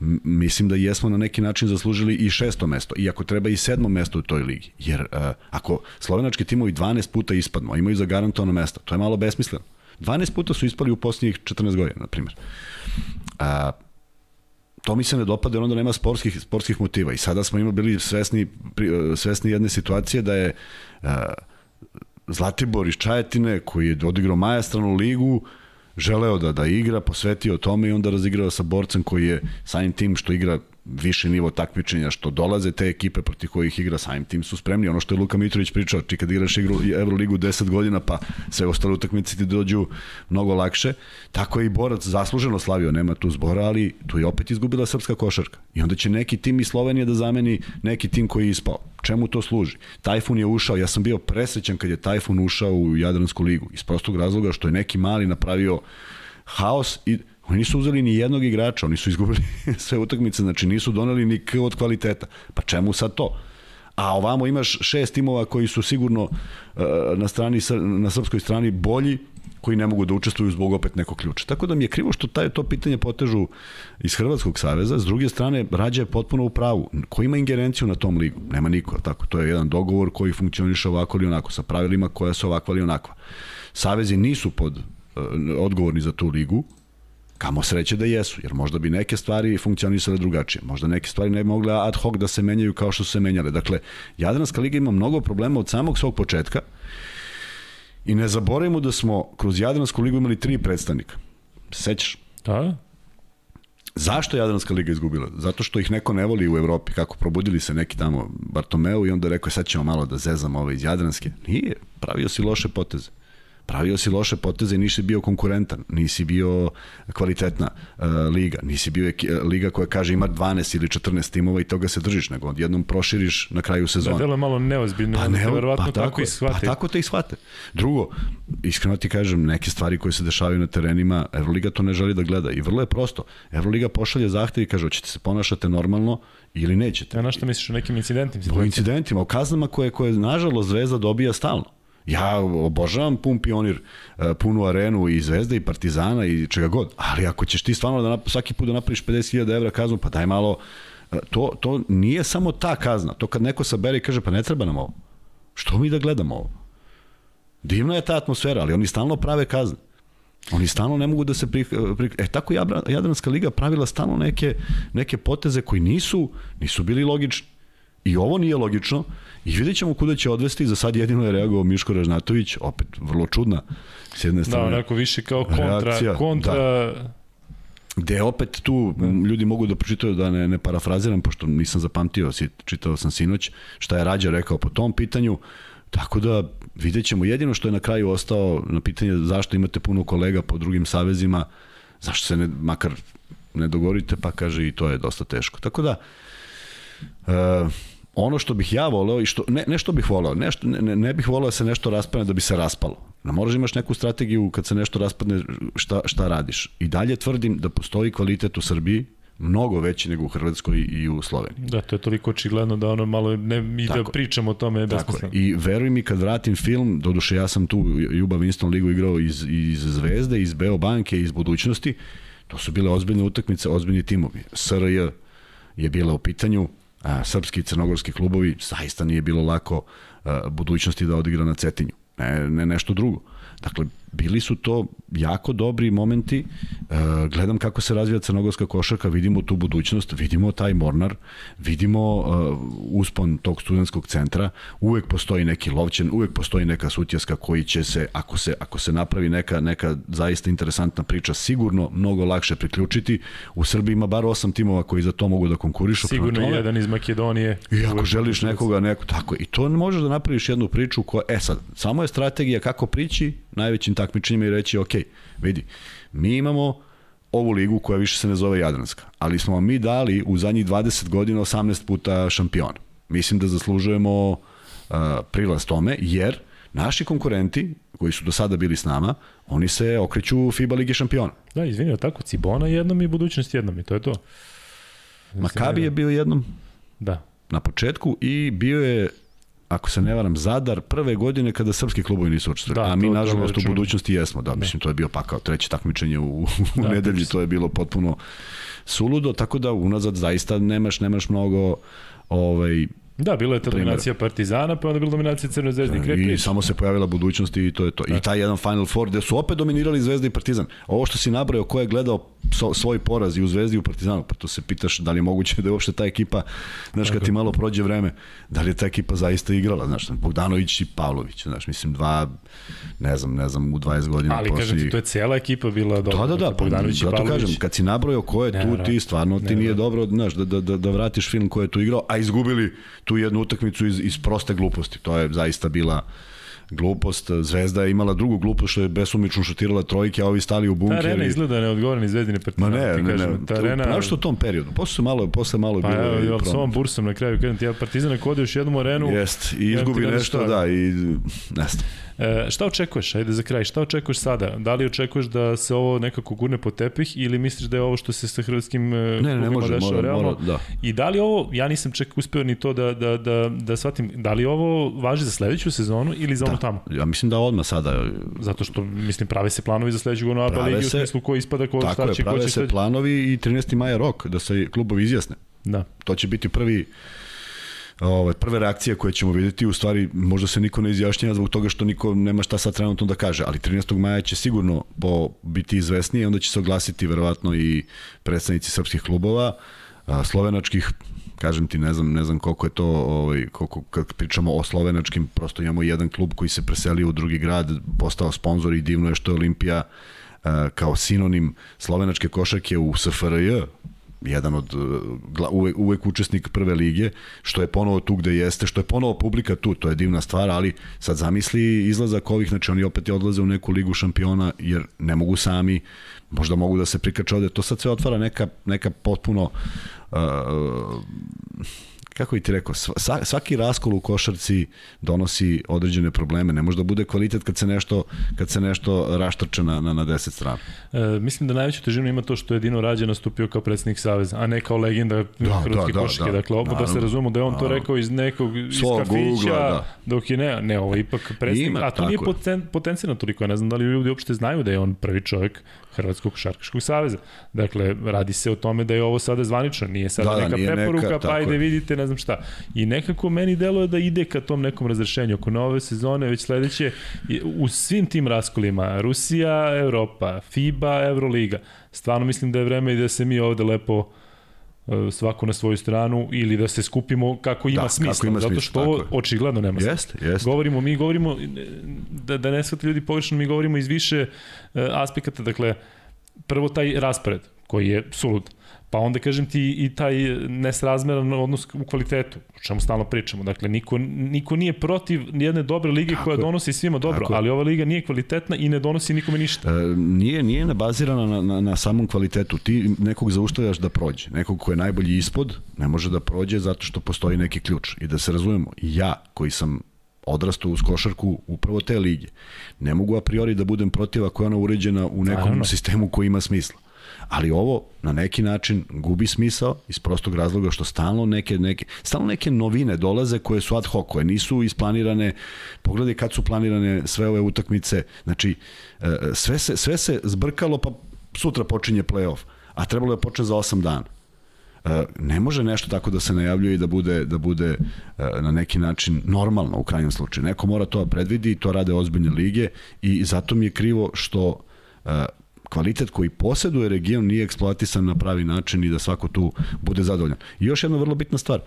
M mislim da jesmo na neki način zaslužili i šesto mesto, iako treba i sedmo mesto u toj ligi. Jer uh, ako slovenački timovi 12 puta ispadnu, a imaju zagarantovano mesto, to je malo besmisleno. 12 puta su ispali u posljednjih 14 godina, na primjer. Uh, to mi se ne dopada, onda nema sportskih, sportskih motiva. I sada smo imali bili svesni, svesni jedne situacije da je uh, Zlatibor iz Čajetine, koji je odigrao majastranu ligu, želeo da da igra, posvetio tome i onda razigrao sa borcem koji je samim tim što igra više nivo takmičenja što dolaze te ekipe protiv kojih igra samim tim su spremni. Ono što je Luka Mitrović pričao, či kad igraš igru Euroligu 10 godina pa sve ostale utakmice ti dođu mnogo lakše. Tako je i borac zasluženo slavio, nema tu zbora, ali tu je opet izgubila srpska košarka. I onda će neki tim iz Slovenije da zameni neki tim koji je ispao. Čemu to služi? Tajfun je ušao, ja sam bio presrećan kad je Tajfun ušao u Jadransku ligu. Iz prostog razloga što je neki mali napravio haos i Oni nisu uzeli ni jednog igrača, oni su izgubili *laughs* sve utakmice, znači nisu doneli ni k od kvaliteta. Pa čemu sad to? A ovamo imaš šest timova koji su sigurno uh, na strani na srpskoj strani bolji koji ne mogu da učestvuju zbog opet nekog ključa. Tako da mi je krivo što taj, to pitanje potežu iz Hrvatskog saveza, s druge strane Rađa je potpuno u pravu. Ko ima ingerenciju na tom ligu? Nema niko, tako. To je jedan dogovor koji funkcioniše ovako ili onako, sa pravilima koja su ovakva ili onakva. Savezi nisu pod uh, odgovorni za tu ligu, Kamo sreće da jesu, jer možda bi neke stvari funkcionisale drugačije. Možda neke stvari ne bi mogle ad hoc da se menjaju kao što su se menjale. Dakle, Jadranska liga ima mnogo problema od samog svog početka i ne zaboravimo da smo kroz Jadransku ligu imali tri predstavnika. Sećaš? Da. Zašto je Jadranska liga izgubila? Zato što ih neko ne voli u Evropi. Kako probudili se neki tamo Bartomeu i onda rekao sad ćemo malo da zezamo ove iz Jadranske. Nije, pravio si loše poteze pravio si loše poteze i nisi bio konkurentan, nisi bio kvalitetna uh, liga, nisi bio eki, liga koja kaže ima 12 ili 14 timova i toga se držiš, nego odjednom proširiš na kraju sezona. Da, delo malo neozbiljno, pa ne, verovatno pa tako, tako i shvate. Pa tako te i shvate. Drugo, iskreno ti kažem, neke stvari koje se dešavaju na terenima, Evroliga to ne želi da gleda i vrlo je prosto. Evroliga pošalje zahtev i kaže, hoćete se ponašate normalno ili nećete. Ja na što misliš o nekim incidentima? O incidentima, o kaznama koje, koje nažalost Zvezda dobija stalno. Ja obožavam pun pionir, e, punu arenu i Zvezda i Partizana i čega god, ali ako ćeš ti stvarno da svaki put da napraviš 50.000 evra kaznu, pa daj malo, e, to, to nije samo ta kazna, to kad neko sabere i kaže pa ne treba nam ovo, što mi da gledamo ovo? Divna je ta atmosfera, ali oni stalno prave kazne. Oni stalno ne mogu da se pri, pri e tako Jadranska liga pravila stalno neke neke poteze koji nisu nisu bili logični. I ovo nije logično i vidjet ćemo kuda će odvesti. Za sad jedino je reagovao Miško Ražnatović, opet vrlo čudna s jedne da, strane. Da, onako više kao kontra, reakcija, kontra da. Gde opet tu ljudi mogu da pročitaju da ne, ne parafraziram, pošto nisam zapamtio, čitao sam sinoć, šta je Rađa rekao po tom pitanju, tako da vidjet ćemo. Jedino što je na kraju ostao na pitanje zašto imate puno kolega po drugim savezima, zašto se ne, makar ne dogovorite, pa kaže i to je dosta teško. Tako da, uh, ono što bih ja voleo i što, ne, ne što bih voleo, ne, što, ne, ne bih voleo da se nešto raspadne da bi se raspalo. Ne moraš da imaš neku strategiju kad se nešto raspadne šta, šta radiš. I dalje tvrdim da postoji kvalitet u Srbiji, mnogo veći nego u Hrvatskoj i u Sloveniji. Da, to je toliko očigledno da ono malo ne, i da pričamo o tome je besmisleno. I veruj mi kad vratim film, doduše ja sam tu Juba Winston ligu igrao iz, iz Zvezde, iz Beobanke, iz budućnosti, to su bile ozbiljne utakmice, ozbiljni timovi. SRJ je bila u pitanju, a, srpski i crnogorski klubovi, zaista nije bilo lako a, budućnosti da odigra na Cetinju. Ne, ne nešto drugo. Dakle, bili su to jako dobri momenti. E, gledam kako se razvija crnogorska košarka, vidimo tu budućnost, vidimo taj Mornar, vidimo e, uspon tog studentskog centra, uvek postoji neki lovćen, uvek postoji neka sutjaska koji će se, ako se, ako se napravi neka, neka zaista interesantna priča, sigurno mnogo lakše priključiti. U Srbiji ima bar osam timova koji za to mogu da konkurišu. Sigurno tome, jedan iz Makedonije. I ako želiš nekoga, neko, tako, i to možeš da napraviš jednu priču koja, e sad, samo je strategija kako prići najvećim takmičenjima i reći, ok, vidi, mi imamo ovu ligu koja više se ne zove Jadranska, ali smo vam mi dali u zadnjih 20 godina 18 puta šampiona. Mislim da zaslužujemo uh, prilaz tome, jer naši konkurenti koji su do sada bili s nama, oni se okreću FIBA Ligi šampiona. Da, izvini, tako, Cibona jednom i budućnost jednom i to je to. Makabi je bio jednom. Da. Na početku i bio je ako se ne varam, Zadar prve godine kada srpski klubovi nisu učestvovali. Da, a mi, nažalost, u budućnosti jesmo. Da, da, mislim, to je bio pakao treće takmičenje u, u da, *laughs* nedelji, to je bilo potpuno suludo, tako da unazad zaista nemaš, nemaš mnogo ovaj, Da, bila je ta dominacija Partizana, pa onda bila dominacija Crne zvezde i Krepić. I samo se pojavila budućnost i to je to. Da. I taj jedan Final Four gde su opet dominirali Zvezda i Partizan. Ovo što si nabrao, ko je gledao svoj poraz i u Zvezdi i u Partizanu, pa to se pitaš da li je moguće da je uopšte ta ekipa, znaš, kad ti malo prođe vreme, da li je ta ekipa zaista igrala, znaš, Bogdanović i Pavlović, znaš, mislim, dva, ne znam, ne znam, u 20 godina Ali posli... kažem ti, to je cela ekipa bila dobra. Da, da, da, Bogdanović i Pavlović. kažem, kad si nabrojao ko je tu, ti stvarno, ti nije dobro, znaš, da, da, da, da vratiš film ko je tu igrao, a izgubili tu jednu utakmicu iz, iz proste gluposti. To je zaista bila glupost. Zvezda je imala drugu glupost što je besumično šutirala trojke, a ovi stali u bunker. Ta arena i... izgleda neodgovorni zvezdini partizan. Ma ne, ne, ne. Ta arena... Pa što u tom periodu? Posle malo, posle malo pa, bilo ja, ja, s ovom bursom na kraju, kažem ti, ja partizan kod još jednu arenu. Jest, i izgubi nešto, da, i ne znam. E, šta očekuješ, ajde za kraj, šta očekuješ sada? Da li očekuješ da se ovo nekako gurne po tepih ili misliš da je ovo što se sa hrvatskim e, ne, ne, može, dešava mora, realno? Mora, da. I da li ovo, ja nisam čak uspeo ni to da, da, da, da shvatim, da li ovo važi za sledeću sezonu ili za da. ono tamo? Ja mislim da odmah sada. Zato što, mislim, prave se planovi za sledeću godinu ABA ligi u smislu ko ispada, ko šta će, ko će... se planovi i 13. maja rok da se klubovi izjasne. Da. To će biti prvi ovaj, prve reakcije koje ćemo videti, u stvari možda se niko ne izjašnjava zbog toga što niko nema šta sad trenutno da kaže, ali 13. maja će sigurno po, biti izvesnije, onda će se oglasiti verovatno i predstavnici srpskih klubova, slovenačkih, kažem ti, ne znam, ne znam koliko je to, ovaj, koliko, kad pričamo o slovenačkim, prosto imamo jedan klub koji se preselio u drugi grad, postao sponsor i divno je što je Olimpija kao sinonim slovenačke košarke u SFRJ, jedan od uvek, uvek učesnik prve lige, što je ponovo tu gde jeste, što je ponovo publika tu, to je divna stvar, ali sad zamisli izlazak ovih, znači oni opet odlaze u neku ligu šampiona, jer ne mogu sami, možda mogu da se prikače ovde, to sad sve otvara neka, neka potpuno uh, kako bi ti rekao, svaki raskol u košarci donosi određene probleme. Ne može da bude kvalitet kad se nešto, kad se nešto raštrče na, na, na 10 strana. E, mislim da najveću težinu ima to što je Dino Rađe nastupio kao predsednik Saveza, a ne kao legenda da, hrvatske da, košarke. Da, dakle, obo da se razumemo da je on to rekao iz nekog iz Svog kafića, Google, da. dok je ne, ne, ovo ipak predsednik, ima, a to nije poten, toliko, ja ne znam da li ljudi uopšte znaju da je on prvi čovjek Hrvatskog košarkaškog saveza. Dakle, radi se o tome da je ovo sada zvanično, nije sada da, da neka nije preporuka, neka, pa ajde vidite, ne znam šta. I nekako meni deluje da ide ka tom nekom razrešenju. Oko nove sezone, već sledeće, u svim tim raskolima, Rusija, Evropa, FIBA, Euroliga, stvarno mislim da je vreme i da se mi ovde lepo e, svako na svoju stranu ili da se skupimo kako ima da, smisla, kako ima zato što ovo očigledno nema smisla. Jeste, jeste. Govorimo, mi govorimo, da, da ne shvate ljudi pogrešno, mi govorimo iz više uh, aspekata, dakle, prvo taj raspored koji je sulud. Pa onda kažem ti i taj nesrazmeran odnos u kvalitetu, o čemu stalno pričamo. Dakle, niko, niko nije protiv jedne dobre lige Tako koja donosi svima dobro, Tako ali ova liga nije kvalitetna i ne donosi nikome ništa. E, nije, nije bazirana na, na, na samom kvalitetu. Ti nekog zaustavljaš da prođe. Nekog ko je najbolji ispod ne može da prođe zato što postoji neki ključ. I da se razumemo, ja koji sam odrastao uz košarku upravo te lige. Ne mogu a priori da budem protiv ako je ona uređena u nekom Naravno. sistemu koji ima smisla. Ali ovo na neki način gubi smisao iz prostog razloga što stalno neke, neke, stalno neke novine dolaze koje su ad hoc, koje nisu isplanirane. Pogledaj kad su planirane sve ove utakmice. Znači, e, sve se, sve se zbrkalo pa sutra počinje playoff, a trebalo je početi za 8 dana e, ne može nešto tako da se najavljuje i da bude da bude e, na neki način normalno u krajnjem slučaju. Neko mora to da predvidi i to rade ozbiljne lige i zato mi je krivo što kvalitet koji poseduje region nije eksploatisan na pravi način i da svako tu bude zadovoljan. I još jedna vrlo bitna stvar. E,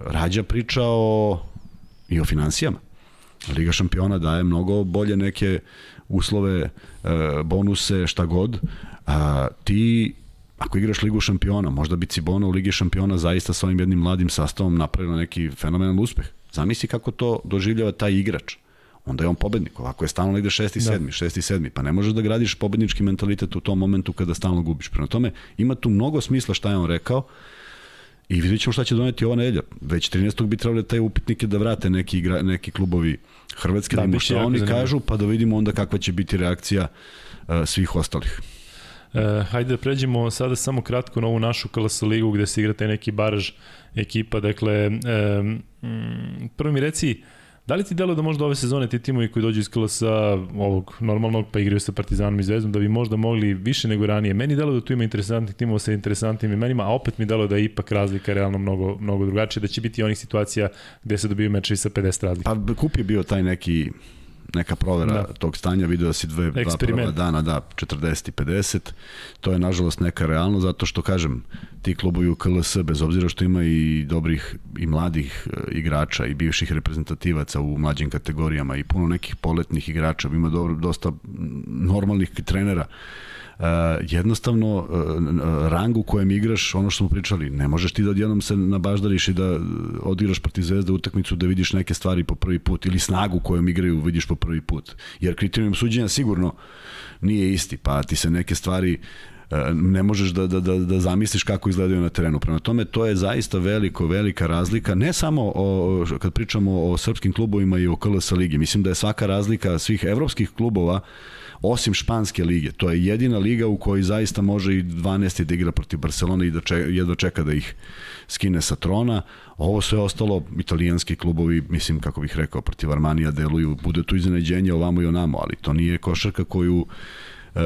Rađa priča o, i o financijama. Liga šampiona daje mnogo bolje neke uslove, e, bonuse, šta god. A, ti ako igraš Ligu šampiona, možda bi Cibona u Ligi šampiona zaista sa ovim jednim mladim sastavom napravila neki fenomenal uspeh. Zamisli kako to doživljava taj igrač onda je on pobednik. Ovako je stalno negde šesti, sedmi, da. šesti, sedmi. Pa ne možeš da gradiš pobednički mentalitet u tom momentu kada stalno gubiš. Prema tome, ima tu mnogo smisla šta je on rekao i vidjet ćemo šta će doneti ova nedelja. Već 13. bi trebali te upitnike da vrate neki, igra, neki klubovi Hrvatske, da, da šta oni zanimljiv. kažu, pa da vidimo onda kakva će biti reakcija uh, svih ostalih. E, hajde da pređemo sada samo kratko na ovu našu KLS ligu gde se igra taj neki baraž ekipa. Dakle, e, prvo mi reci, Da li ti delo da možda ove sezone ti timovi koji dođu iz klasa ovog normalnog pa igraju sa Partizanom i Zvezdom da bi možda mogli više nego ranije? Meni delo da tu ima interesantnih timova sa interesantnim imenima, a opet mi delo da je ipak razlika realno mnogo, mnogo drugačija, da će biti onih situacija gde se dobiju mečevi sa 50 razlika. Pa kup je bio taj neki neka provera da. tog stanja, vidio da si dve, dva prva dana, da, 40 i 50. To je nažalost neka realno, zato što, kažem, ti klubovi u KLS, bez obzira što ima i dobrih i mladih e, igrača i bivših reprezentativaca u mlađim kategorijama i puno nekih poletnih igrača, ima dobro, dosta normalnih trenera, Uh, jednostavno uh, rang u kojem igraš, ono što smo pričali, ne možeš ti da odjednom se nabaždariš i da odigraš protiv Zvezda utakmicu da vidiš neke stvari po prvi put ili snagu kojom igraju vidiš po prvi put. Jer kriterijum suđenja sigurno nije isti, pa ti se neke stvari ne možeš da, da, da, da zamisliš kako izgledaju na terenu. Prema tome, to je zaista veliko, velika razlika, ne samo o, kad pričamo o srpskim klubovima i o KLS ligi. Mislim da je svaka razlika svih evropskih klubova uh, osim španske lige. To je jedina liga u kojoj zaista može i 12. da igra protiv Barcelona i da čeka, jedva čeka da ih skine sa trona. Ovo sve ostalo, italijanski klubovi, mislim, kako bih rekao, protiv Armanija deluju, bude tu iznenađenje ovamo i onamo, ali to nije košarka koju e,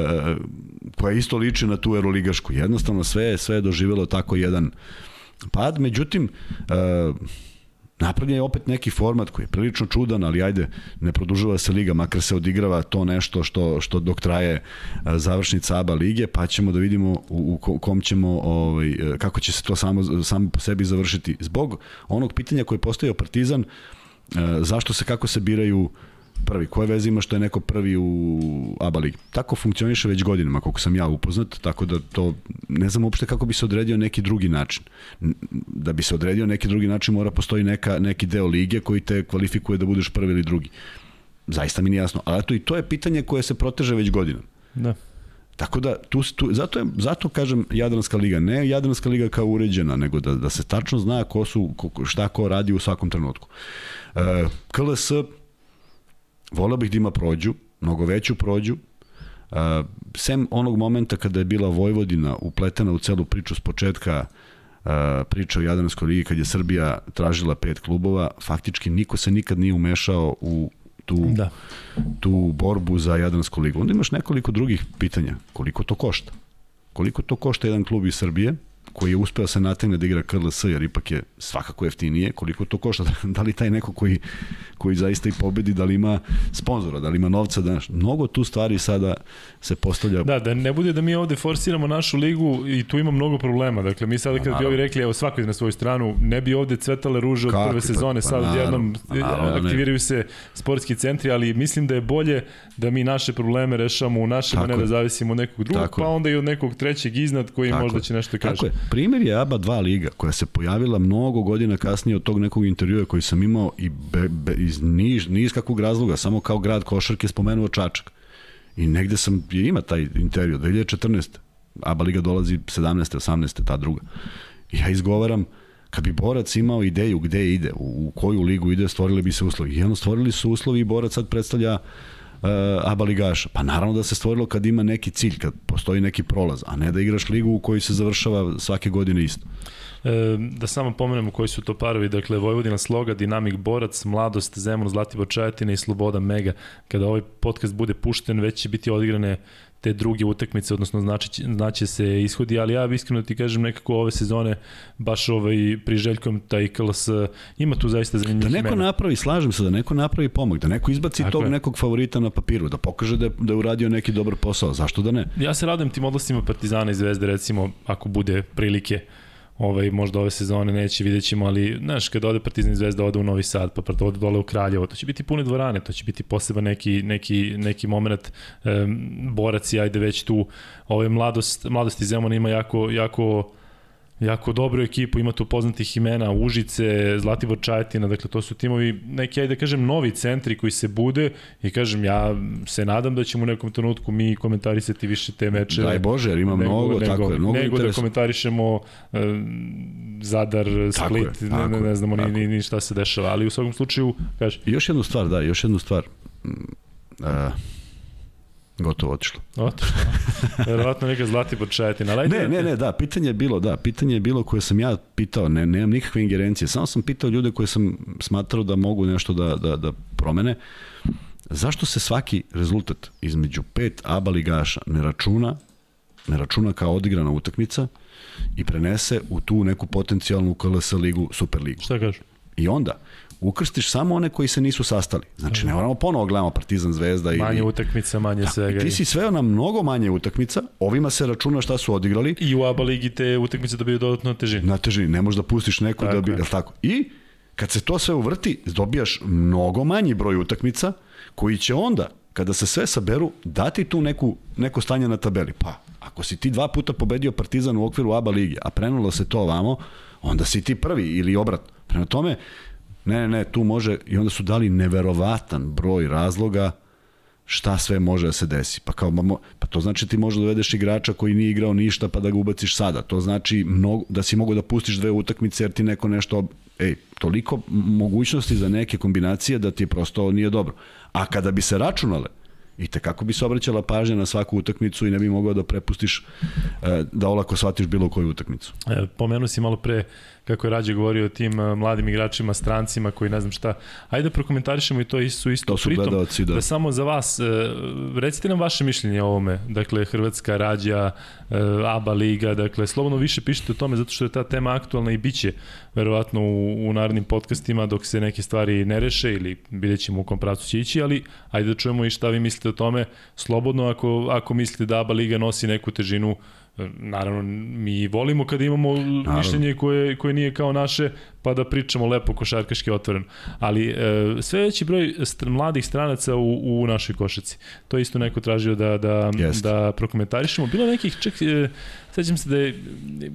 koja isto liči na tu eroligašku. Jednostavno sve, sve je doživjelo tako jedan pad, međutim, e, Napravljen je opet neki format koji je prilično čudan, ali ajde, ne produžava se liga, makar se odigrava to nešto što, što dok traje završnica ABA lige, pa ćemo da vidimo u, u kom ćemo, ovaj, kako će se to samo, samo po sebi završiti. Zbog onog pitanja koje je postavio Partizan, zašto se, kako se biraju prvi. Koje veze ima što je neko prvi u ABA ligi? Tako funkcioniše već godinama, koliko sam ja upoznat, tako da to, ne znam uopšte kako bi se odredio neki drugi način. Da bi se odredio neki drugi način mora postoji neka, neki deo lige koji te kvalifikuje da budeš prvi ili drugi. Zaista mi nije jasno. Ali eto i to je pitanje koje se proteže već godinama. Da. Tako da, tu, tu, zato, je, zato kažem Jadranska liga, ne Jadranska liga kao uređena, nego da, da se tačno zna ko su, ko, šta ko radi u svakom trenutku. E, KLS volao bih da ima prođu, mnogo veću prođu, Uh, sem onog momenta kada je bila Vojvodina upletena u celu priču s početka uh, priča o Jadranskoj ligi kad je Srbija tražila pet klubova, faktički niko se nikad nije umešao u tu, da. tu borbu za Jadransku ligu. Onda imaš nekoliko drugih pitanja. Koliko to košta? Koliko to košta jedan klub iz Srbije koji je uspeo se nategne da igra KLS, jer ipak je svakako jeftinije, koliko to košta, *laughs* da li taj neko koji, koji zaista i pobedi, da li ima sponzora, da li ima novca, da mnogo tu stvari sada se postavlja. Da, da ne bude da mi ovde forsiramo našu ligu i tu ima mnogo problema. Dakle, mi sada kad bi ovi rekli, evo svako na svoju stranu, ne bi ovde cvetale ruže od Kako, prve sezone, pa, sad jednom pa, aktiviraju se sportski centri, ali mislim da je bolje da mi naše probleme rešamo u našem, a ne da zavisimo od nekog drugog, Tako pa onda i od nekog trećeg iznad koji Tako možda će nešto kaže. Tako je. Primer je ABA 2 liga koja se pojavila mnogo godina kasnije od tog nekog intervjua koji sam imao i be, be, iz niz, niz kakvog razloga, samo kao grad košarke spomenuo Čačak. I negde sam, je ima taj intervju, 2014. ABA liga dolazi 17. 18. ta druga. I ja izgovaram, kad bi borac imao ideju gde ide, u, u koju ligu ide, stvorili bi se uslovi. I jedno stvorili su uslovi i borac sad predstavlja uh, ABA ligaša. Pa naravno da se stvorilo kad ima neki cilj, kad postoji neki prolaz, a ne da igraš ligu u kojoj se završava svake godine isto. E, da samo pomenemo koji su to parovi, dakle Vojvodina Sloga, Dinamik Borac, Mladost, Zemun, Zlatibor Čajetina i Sloboda Mega. Kada ovaj podcast bude pušten, već će biti odigrane te druge utakmice, odnosno znači, znači se ishodi, ali ja iskreno ti kažem nekako ove sezone baš ovaj priželjkom taj KLS ima tu zaista zanimljivih Da neko imena. napravi, slažem se, da neko napravi pomoć, da neko izbaci Tako tog je. nekog favorita na papiru, da pokaže da je, da je uradio neki dobar posao, zašto da ne? Ja se radujem tim odlastima Partizana i Zvezde, recimo, ako bude prilike ovaj, možda ove sezone neće, vidjet ćemo, ali znaš, kada ode Partizan Zvezda, ode u Novi Sad, pa prvo ode dole u Kraljevo, to će biti pune dvorane, to će biti poseban neki, neki, neki moment, um, borac i ajde već tu, ovaj, mladost, mladost iz Zemona ima jako, jako jako dobru ekipu, ima tu poznatih imena, Užice, Zlatibor Čajetina, dakle to su timovi, neki, ajde da kažem, novi centri koji se bude i kažem, ja se nadam da ćemo u nekom trenutku mi komentarisati više te meče. Daj Bože, jer ima nego, mnogo, nego, tako je, mnogo nego interes. da komentarišemo uh, Zadar, Split, tako je, tako ne, ne, ne znamo ni, ni, ni šta se dešava, ali u svakom slučaju, kaže. I još jednu stvar, da, još jednu stvar. Uh, Gotovo otišlo. Otišlo. Verovatno neka Zlatibor Čajetina. Ne, ne, ne, ne, da, pitanje je bilo, da, pitanje je bilo koje sam ja pitao, ne, nemam nikakve ingerencije, samo sam pitao ljude koje sam smatrao da mogu nešto da, da, da promene. Zašto se svaki rezultat između pet ABA ligaša ne računa, ne računa kao odigrana utakmica i prenese u tu neku potencijalnu KLS ligu, Super ligu? Šta kažu? I onda, ukrstiš samo one koji se nisu sastali. Znači, ne moramo ponovo gledamo Partizan Zvezda. i Manje utakmica, manje Tako, svega. Ti si sveo na mnogo manje utakmica, ovima se računa šta su odigrali. I u ABA ligi te utakmice dobiju dodatno težinu. Na težini, ne možeš da pustiš neku tako da bi... Je. Tako. I kad se to sve uvrti, dobijaš mnogo manji broj utakmica, koji će onda, kada se sve saberu, dati tu neku, neko stanje na tabeli. Pa, ako si ti dva puta pobedio Partizan u okviru ABA ligi, a prenulo se to ovamo, onda si ti prvi ili obrat. Prema tome, Ne, ne, ne, tu može, i onda su dali neverovatan broj razloga šta sve može da se desi. Pa kao, pa to znači ti možeš da dovedeš igrača koji nije igrao ništa pa da ga ubaciš sada. To znači mnogo, da si mogu da pustiš dve utakmice jer ti neko nešto, ej, toliko mogućnosti za neke kombinacije da ti prosto nije dobro. A kada bi se računale, i te kako bi se obraćala pažnja na svaku utakmicu i ne bi mogao da prepustiš e, da olako shvatiš bilo koju utakmicu. E, pomenu si malo pre kako je Rađe govorio o tim uh, mladim igračima, strancima koji ne znam šta. Ajde da prokomentarišemo i to isto isto. To su Pritom, gledalci, da. da. samo za vas, uh, recite nam vaše mišljenje o ovome. Dakle, Hrvatska, Rađa, uh, ABA Liga, dakle, slobodno više pišite o tome zato što je ta tema aktualna i biće verovatno u, u narednim podcastima dok se neke stvari ne reše ili vidjet ćemo u kom pravcu će ići, ali ajde da čujemo i šta vi mislite o tome. Slobodno ako, ako mislite da ABA Liga nosi neku težinu Naravno, mi volimo kada imamo Naravno. mišljenje koje, koje nije kao naše, pa da pričamo lepo košarkaški otvoreno. Ali e, sve veći broj st mladih stranaca u, u našoj košaci. To isto neko tražio da, da, da prokomentarišemo. Bilo nekih, čak, e, sećam se da je,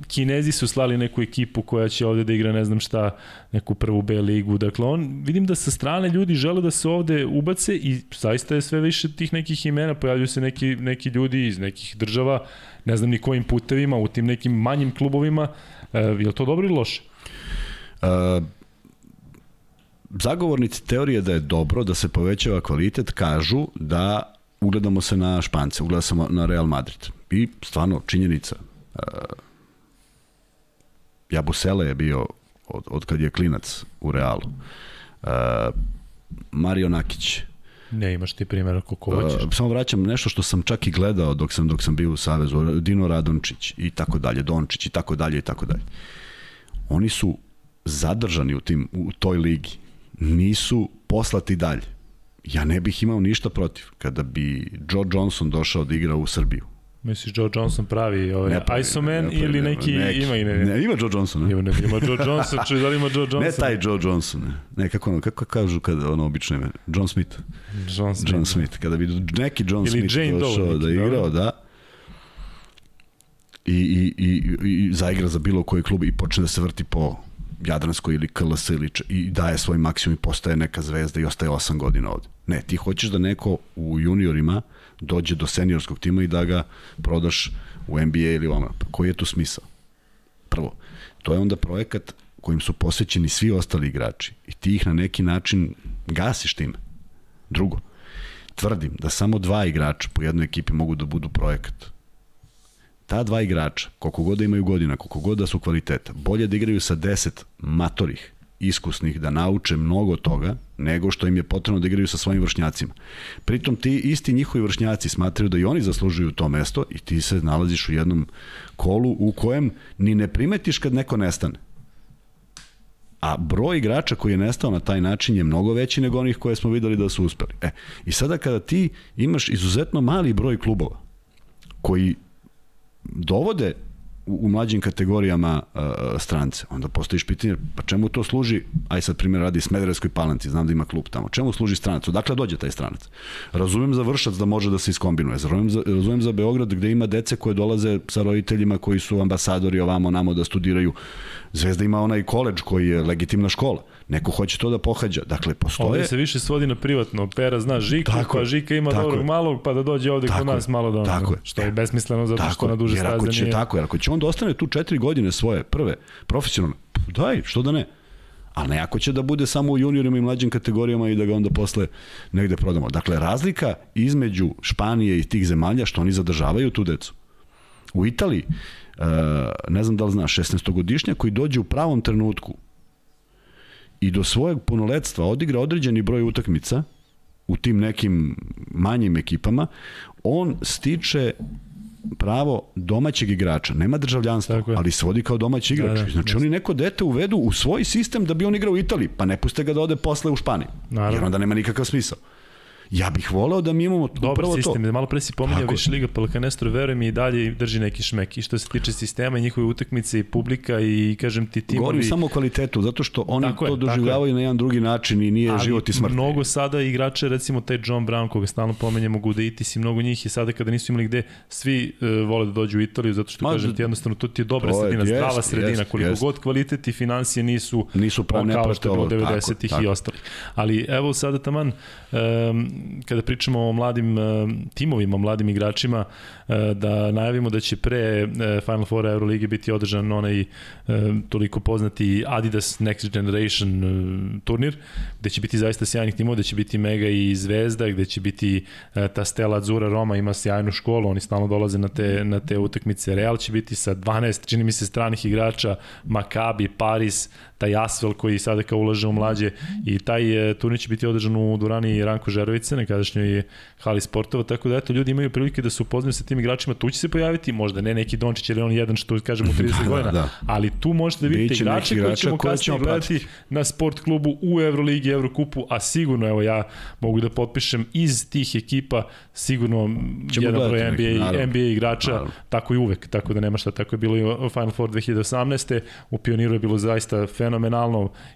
Kinezi su slali neku ekipu koja će ovde da igra ne znam šta, neku prvu B ligu. Dakle, on, vidim da sa strane ljudi žele da se ovde ubace i zaista je sve više tih nekih imena, pojavljuju se neki, neki ljudi iz nekih država, ne znam ni kojim putevima, u tim nekim manjim klubovima. E, je to dobro ili loše? Uh, zagovornici teorije da je dobro, da se povećava kvalitet, kažu da ugledamo se na Špance, ugledamo se na Real Madrid. I stvarno, činjenica. Uh, Jabusele je bio od, od kad je klinac u Realu. Uh, Mario Nakić, Ne, imaš ti primjera koliko hoćeš. Uh, samo vraćam nešto što sam čak i gledao dok sam dok sam bio u Savezu, Dino Radončić i tako dalje, Dončić i tako dalje i tako dalje. Oni su zadržani u tim u toj ligi. Nisu poslati dalje. Ja ne bih imao ništa protiv kada bi Joe Johnson došao da igra u Srbiju. Misliš Joe Johnson pravi ovaj Ne pravi, Isoman ne pravi, ili ne, neki, neki. ima i ne, Ne, ima Joe Johnson, ne? Ima, ne, ima Joe Johnson, čuj, da li ima Joe *laughs* Johnson? Ne taj Joe Johnson, ne. Ne, kako, ono, kako kažu kada ono obično ime? John Smith. John Smith. John Smith. Kada bi neki John Ili Smith Jane došao Doe neki, da igrao, da. da. I, i, i, i zaigra za bilo koji klub i počne da se vrti po Jadranskoj ili KLS ili č, i daje svoj maksimum i postaje neka zvezda i ostaje 8 godina ovde. Ne, ti hoćeš da neko u juniorima dođe do seniorskog tima i da ga prodaš u NBA ili u Amara. Koji je tu smisao? Prvo, to je onda projekat kojim su posvećeni svi ostali igrači i ti ih na neki način gasiš time. Drugo, tvrdim da samo dva igrača po jednoj ekipi mogu da budu projekat. Ta dva igrača, koliko god da imaju godina, koliko god da su kvaliteta, bolje da igraju sa 10 matorih, iskusnih, da nauče mnogo toga, nego što im je potrebno da igraju sa svojim vršnjacima. Pritom ti isti njihovi vršnjaci smatraju da i oni zaslužuju to mesto i ti se nalaziš u jednom kolu u kojem ni ne primetiš kad neko nestane. A broj igrača koji je nestao na taj način je mnogo veći nego onih koje smo videli da su uspeli. E, I sada kada ti imaš izuzetno mali broj klubova koji dovode u, u mlađim kategorijama uh, strance, onda postojiš pitanje, pa čemu to služi, aj sad primjer radi Smederevskoj palanci, znam da ima klub tamo, čemu služi stranac, odakle dođe taj stranac? Razumem za vršac da može da se iskombinuje, razumem za, razumem za Beograd gde ima dece koje dolaze sa roditeljima koji su ambasadori ovamo namo da studiraju, Zvezda ima onaj koleđ koji je legitimna škola. Neko hoće to da pohađa. Dakle, postoje... Ovde se više svodi na privatno. Pera zna Žiku, Tako pa je, Žika ima tako dobrog je. malog, pa da dođe ovde Tako kod nas je, malo da ono, je. što je besmisleno zato Tako što na duže staze će, nije. Tako, jer ako će on da ostane tu četiri godine svoje, prve, profesionalne, daj, što da ne? Ali ne ako će da bude samo u juniorima i mlađim kategorijama i da ga onda posle negde prodamo. Dakle, razlika između Španije i tih zemalja što oni zadržavaju tu decu. U Italiji, ne znam da li znaš, 16-godišnja koji dođe u pravom trenutku i do svojeg punoletstva odigra određeni broj utakmica u tim nekim manjim ekipama, on stiče pravo domaćeg igrača, nema državljanstva, ali se vodi kao domaći igrač. Da, da, znači jeste. oni neko dete uvedu u svoj sistem da bi on igrao u Italiji, pa ne puste ga da ode posle u Španiju. Naravno. Jer onda nema nikakav smisao. Ja bih voleo da mi imamo Dobar sistem, to. malo pre si pominjao je. više Liga Pelkanestro, verujem i dalje drži neki šmek. I što se tiče sistema i njihove utakmice i publika i kažem ti timovi. Govorim samo o kvalitetu, zato što oni Tako je, to je. doživljavaju na jedan drugi način i nije ali život i smrt. mnogo sada igrača, recimo taj John Brown koga stalno pomenjamo, Gudeitis i mnogo njih je sada kada nisu imali gde, svi uh, vole da dođu u Italiju zato što Ma, kažem ti jednostavno to ti je dobra to je, sredina, jest, zdrava sredina, jest, koliko jest. god kvalitet i financije nisu, Nisu ne kao što je bilo ovo, tako, 90-ih tako. i ostalih. Ali evo sada taman um, kada pričamo o mladim um, timovima, mladim igračima, uh, da najavimo da će pre uh, Final Four Euroligi biti održan onaj toliko poznati Adidas Next Generation turnir, gde će biti zaista sjajnih timova, gde će biti Mega i Zvezda, gde će biti ta Stella Azura Roma ima sjajnu školu, oni stalno dolaze na te, na te utakmice. Real će biti sa 12, čini mi se, stranih igrača, Maccabi, Paris, taj Asvel koji sada kao ulaže u mlađe i taj e, turnir će biti održan u dvorani Ranko Žerovice, nekadašnjoj hali sportova, tako da eto, ljudi imaju prilike da se upoznaju sa tim igračima, tu će se pojaviti, možda ne neki Dončić ili on jedan što kažemo *laughs* u 30 Da, da, godina, da. ali tu možete da vidite igrače koji ćemo koje kasnije ćemo gledati pratiti. na sport klubu u Euroligi, Evrokupu, a sigurno, evo ja mogu da potpišem iz tih ekipa sigurno Ćemo jedan broj gledati neki, NBA, naravno. NBA igrača, Naravno. tako i uvek, tako da nema šta, tako je bilo i Final Four 2018. U Pioniru je bilo zaista fenomenalno,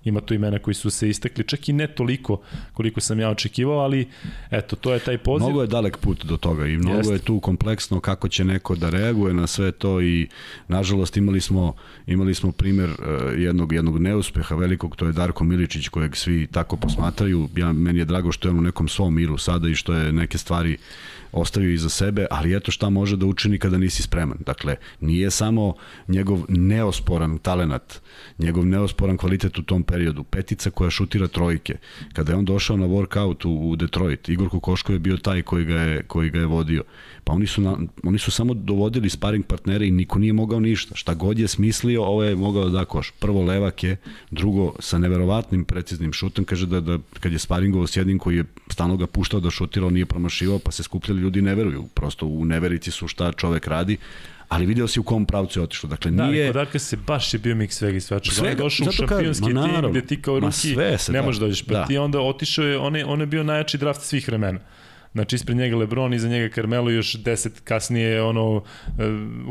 ima tu imena koji su se istakli, čak i ne toliko koliko sam ja očekivao, ali eto, to je taj poziv. Mnogo je dalek put do toga i mnogo Jeste. je tu kompleksno kako će neko da reaguje na sve to i nažalost imali smo imali smo primer uh, jednog jednog neuspeha velikog to je Darko Miličić kojeg svi tako posmatraju ja meni je drago što je on u nekom svom miru sada i što je neke stvari ostavio iza sebe, ali eto šta može da učini kada nisi spreman. Dakle, nije samo njegov neosporan talenat, njegov neosporan kvalitet u tom periodu, petica koja šutira trojke. Kada je on došao na workout u, u Detroit, Igor Kokoško je bio taj koji ga je, koji ga je vodio. Pa oni su, na, oni su samo dovodili sparing partnere i niko nije mogao ništa. Šta god je smislio, ovo je mogao da koš. Prvo levak je, drugo sa neverovatnim preciznim šutom, kaže da, da kad je sparingovao s jednim koji je stalno ga puštao da šutira, on nije promašivao, pa se skupljali ljudi ne veruju. Prosto u neverici su šta čovek radi, ali video si u kom pravcu je otišlo. Dakle, da, nije... Da, kod Arka se baš je bio mix svega i svačega. Svega, on je došao u šampionski tim naravno, gde ti kao ruki ne možeš da dođeš. Pa da. ti onda otišao je, on je, on je bio najjači draft svih vremena. Znači ispred njega Lebron, iza njega Carmelo još 10 kasnije ono uh,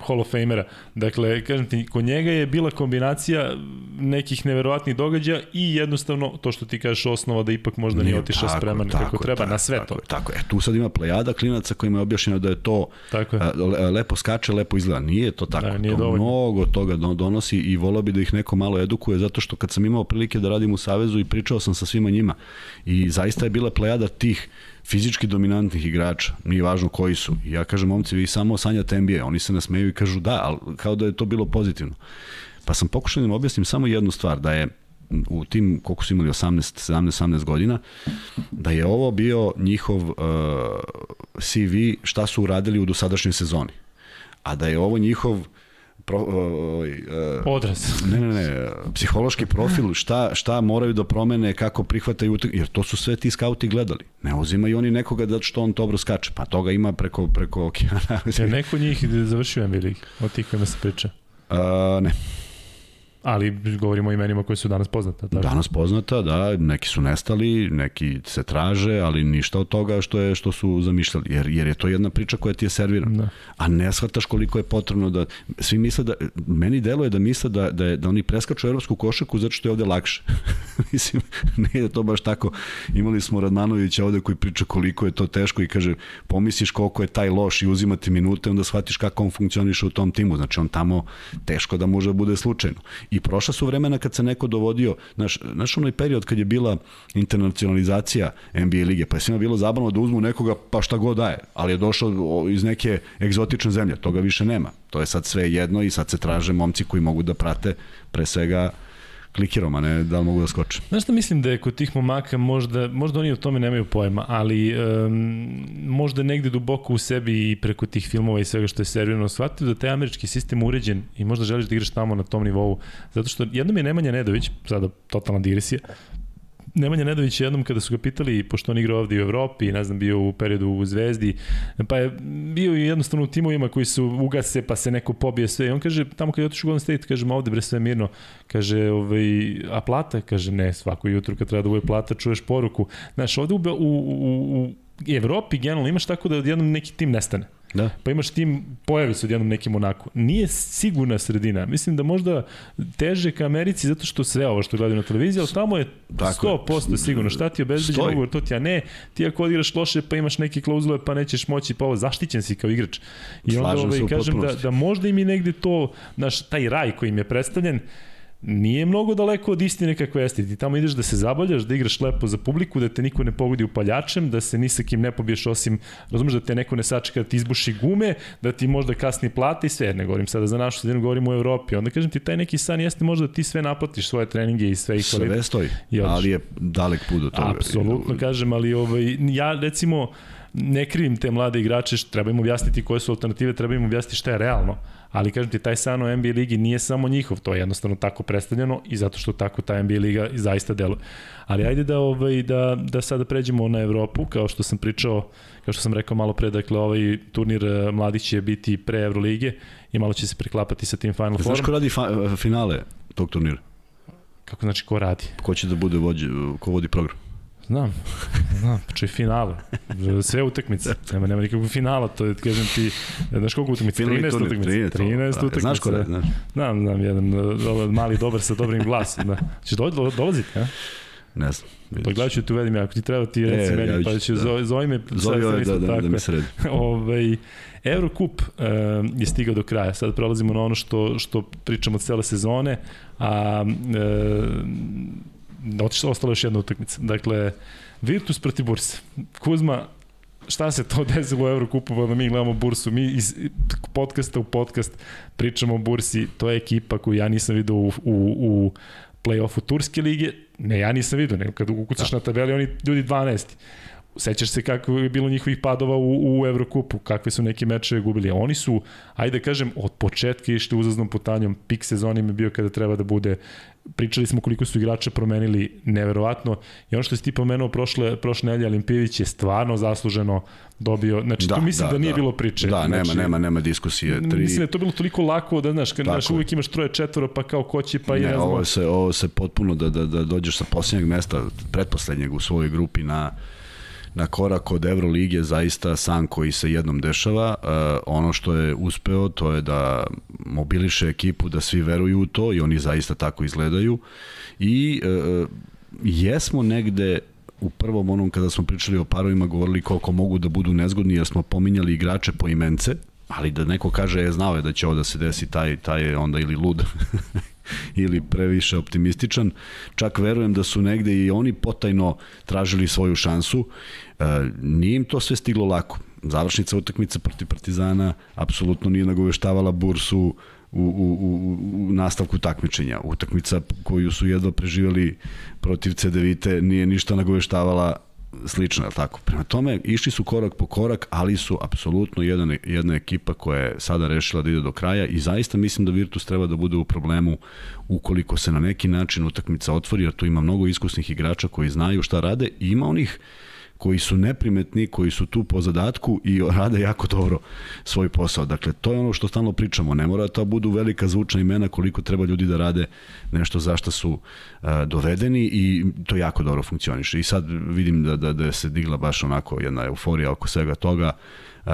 Hall of Famera. Dakle, kažem ti, kod njega je bila kombinacija nekih neverovatnih događaja i jednostavno to što ti kažeš osnova da ipak možda nije, nije otišao spreman tako, kako treba tako, na sve tako, to. Tako je, tu sad ima plejada klinaca kojima je objašnjeno da je to tako je. Uh, lepo skače, lepo izgleda. Nije to tako. Da, nije to dovoljno. mnogo toga donosi i volao bi da ih neko malo edukuje zato što kad sam imao prilike da radim u Savezu i pričao sam sa svima njima i zaista je bila plejada tih fizički dominantnih igrača, nije važno koji su. I ja kažem, momci, vi samo sanjate NBA, oni se nasmeju i kažu da, ali kao da je to bilo pozitivno. Pa sam pokušao da im objasnim samo jednu stvar, da je u tim, koliko su imali, 18, 17, 18 godina, da je ovo bio njihov uh, CV šta su uradili u dosadašnjoj sezoni. A da je ovo njihov pro, uh, uh, odraz. Ne, ne, ne, psihološki profil, šta, šta moraju da promene, kako prihvataju utak, jer to su sve ti skauti gledali. Ne uzimaju oni nekoga da što on dobro skače, pa toga ima preko, preko okeana. Je neko njih završio lig, od tih kojima se priča? Uh, ne. Ali govorimo o imenima koji su danas poznata. Tako? Danas poznata, da, neki su nestali, neki se traže, ali ništa od toga što je što su zamišljali, jer, jer je to jedna priča koja ti je servirana. Da. A ne shvataš koliko je potrebno da, svi misle da, meni deluje da misle da, da, je, da oni preskaču evropsku košaku zato što je ovde lakše. *laughs* Mislim, nije to baš tako. Imali smo Radmanovića ovde koji priča koliko je to teško i kaže, pomisliš koliko je taj loš i uzimati minute, onda shvatiš kako on funkcioniše u tom timu. Znači, on tamo teško da može da bude slučajno I prošla su vremena kad se neko dovodio, naš, naš onaj period kad je bila internacionalizacija NBA lige, pa je svima bilo zabavno da uzmu nekoga pa šta god daje, ali je došao iz neke egzotične zemlje, toga više nema. To je sad sve jedno i sad se traže momci koji mogu da prate pre svega klikirom, a ne da li mogu da skoče. Znaš šta mislim da je kod tih momaka možda, možda oni o tome nemaju pojma, ali um, možda negde duboko u sebi i preko tih filmova i svega što je servirano shvatio da taj američki sistem uređen i možda želiš da igraš tamo na tom nivou. Zato što jednom je Nemanja Nedović, sada totalna digresija, Nemanja Nedović jednom kada su ga pitali, pošto on igra ovde u Evropi, ne znam, bio u periodu u Zvezdi, pa je bio i jednostavno u timovima koji su ugase, pa se neko pobije sve. I on kaže, tamo kad je otišao u Golden State, kaže, ma ovde bre sve mirno. Kaže, ovaj, a plata? Kaže, ne, svako jutro kad treba da bude plata, čuješ poruku. Znaš, ovde u, u, u, u Evropi generalno imaš tako da odjednom neki tim nestane. Da. Pa imaš tim, pojavi se odjednom neki Monako. Nije sigurna sredina. Mislim da možda teže ka Americi zato što sve ovo što gledaju na televiziji, ali tamo je Tako 100% je. sigurno. Šta ti obezbeđen ugovor, to ti ja ne. Ti ako odigraš loše pa imaš neke klauzule pa nećeš moći, pa ovo zaštićen si kao igrač. I onda ovaj, kažem da, da možda im i negde to, naš, taj raj koji im je predstavljen, nije mnogo daleko od istine kakve jeste. Ti tamo ideš da se zabavljaš, da igraš lepo za publiku, da te niko ne pogodi upaljačem, da se ni sa kim ne pobiješ osim, razumeš da te neko ne sačeka da ti izbuši gume, da ti možda kasni plata i sve. Ne govorim sada za našu sredinu, govorim u Evropi. Onda kažem ti, taj neki san jeste možda da ti sve naplatiš, svoje treninge i sve. I sve stoji, ali je dalek put do toga. Apsolutno kažem, ali ovaj, ja recimo ne krivim te mlade igrače, treba im objasniti koje su alternative, treba im objasniti šta je realno ali kažem ti, taj san o NBA ligi nije samo njihov, to je jednostavno tako predstavljeno i zato što tako ta NBA liga zaista deluje. Ali ajde da, ovaj, da, da sada pređemo na Evropu, kao što sam pričao, kao što sam rekao malo pre, dakle ovaj turnir eh, mladih će biti pre Evrolige i malo će se preklapati sa tim Final Four. Znaš ko radi fa finale tog turnira? Kako znači ko radi? Ko će da bude vođe, ko vodi program? Znam, znam, znači finale. Sve utakmice. *laughs* Nema, nema nikakvog finala, to je, kažem ti, znaš koliko utakmice? 13 utakmice. 13 utakmice. Znaš ko da, znaš? Znam, znam, jedan mali dobar sa dobrim glasom. Da. Češ do, do, dolaziti, ja? Ne znam. Pa gledat ću te uvedim ja, ako ti treba ti reci e, meni, ja pa ću, da. zove me. Zove ove da, da, da mi sredi. *laughs* ovaj, Eurocup uh, je stigao do kraja. Sad prelazimo na ono što, što pričamo od cele sezone, a uh, otišla, ostala još jedna utakmica. Dakle, Virtus protiv Bursa. Kuzma, šta se to *laughs* desilo u Evrokupu, pa da mi gledamo bursu, mi iz podcasta u podcast pričamo o bursi, to je ekipa koju ja nisam vidio u, u, u play-offu Turske lige, ne, ja nisam vidio, nego kad ukucaš da. na tabeli, oni ljudi 12. Sećaš se kako je bilo njihovih padova u, u Evrokupu, kakve su neke mečeve gubili. Oni su, ajde da kažem, od početka išli uzaznom putanjom, pik sezoni im je bio kada treba da bude pričali smo koliko su igrače promenili neverovatno i ono što si ti pomenuo prošle, prošle nedelje Olimpijević je stvarno zasluženo dobio, znači da, tu mislim da, da nije da. bilo priče. Da, znači, nema, nema, nema diskusije. Tri... Mislim da je to bilo toliko lako da, znaš, kad znaš, uvijek imaš troje, četvoro, pa kao ko će, pa ne, i ne znam. Ovo se, ovo se potpuno da, da, da dođeš sa posljednjeg mesta, pretposlednjeg u svojoj grupi na na korak od Evrolige zaista san koji se jednom dešava. Uh, ono što je uspeo to je da mobiliše ekipu, da svi veruju u to i oni zaista tako izgledaju. I uh, jesmo negde u prvom onom kada smo pričali o parovima govorili koliko mogu da budu nezgodni jer smo pominjali igrače po imence, ali da neko kaže je znao je da će ovo da se desi taj, taj je onda ili lud *laughs* ili previše optimističan. Čak verujem da su negde i oni potajno tražili svoju šansu. E, nije im to sve stiglo lako. Završnica utakmice protiv Partizana apsolutno nije nagoveštavala bursu u, u, u, u nastavku takmičenja. Utakmica koju su jedva preživali protiv CDVite nije ništa nagoveštavala slično, je tako? Prema tome, išli su korak po korak, ali su apsolutno jedna, jedna ekipa koja je sada rešila da ide do kraja i zaista mislim da Virtus treba da bude u problemu ukoliko se na neki način utakmica otvori, jer tu ima mnogo iskusnih igrača koji znaju šta rade i ima onih koji su neprimetni, koji su tu po zadatku i rade jako dobro svoj posao. Dakle, to je ono što stalno pričamo. Ne mora to budu velika zvučna imena koliko treba ljudi da rade nešto zašto su uh, dovedeni i to jako dobro funkcioniše. I sad vidim da, da, da se digla baš onako jedna euforija oko svega toga. Uh,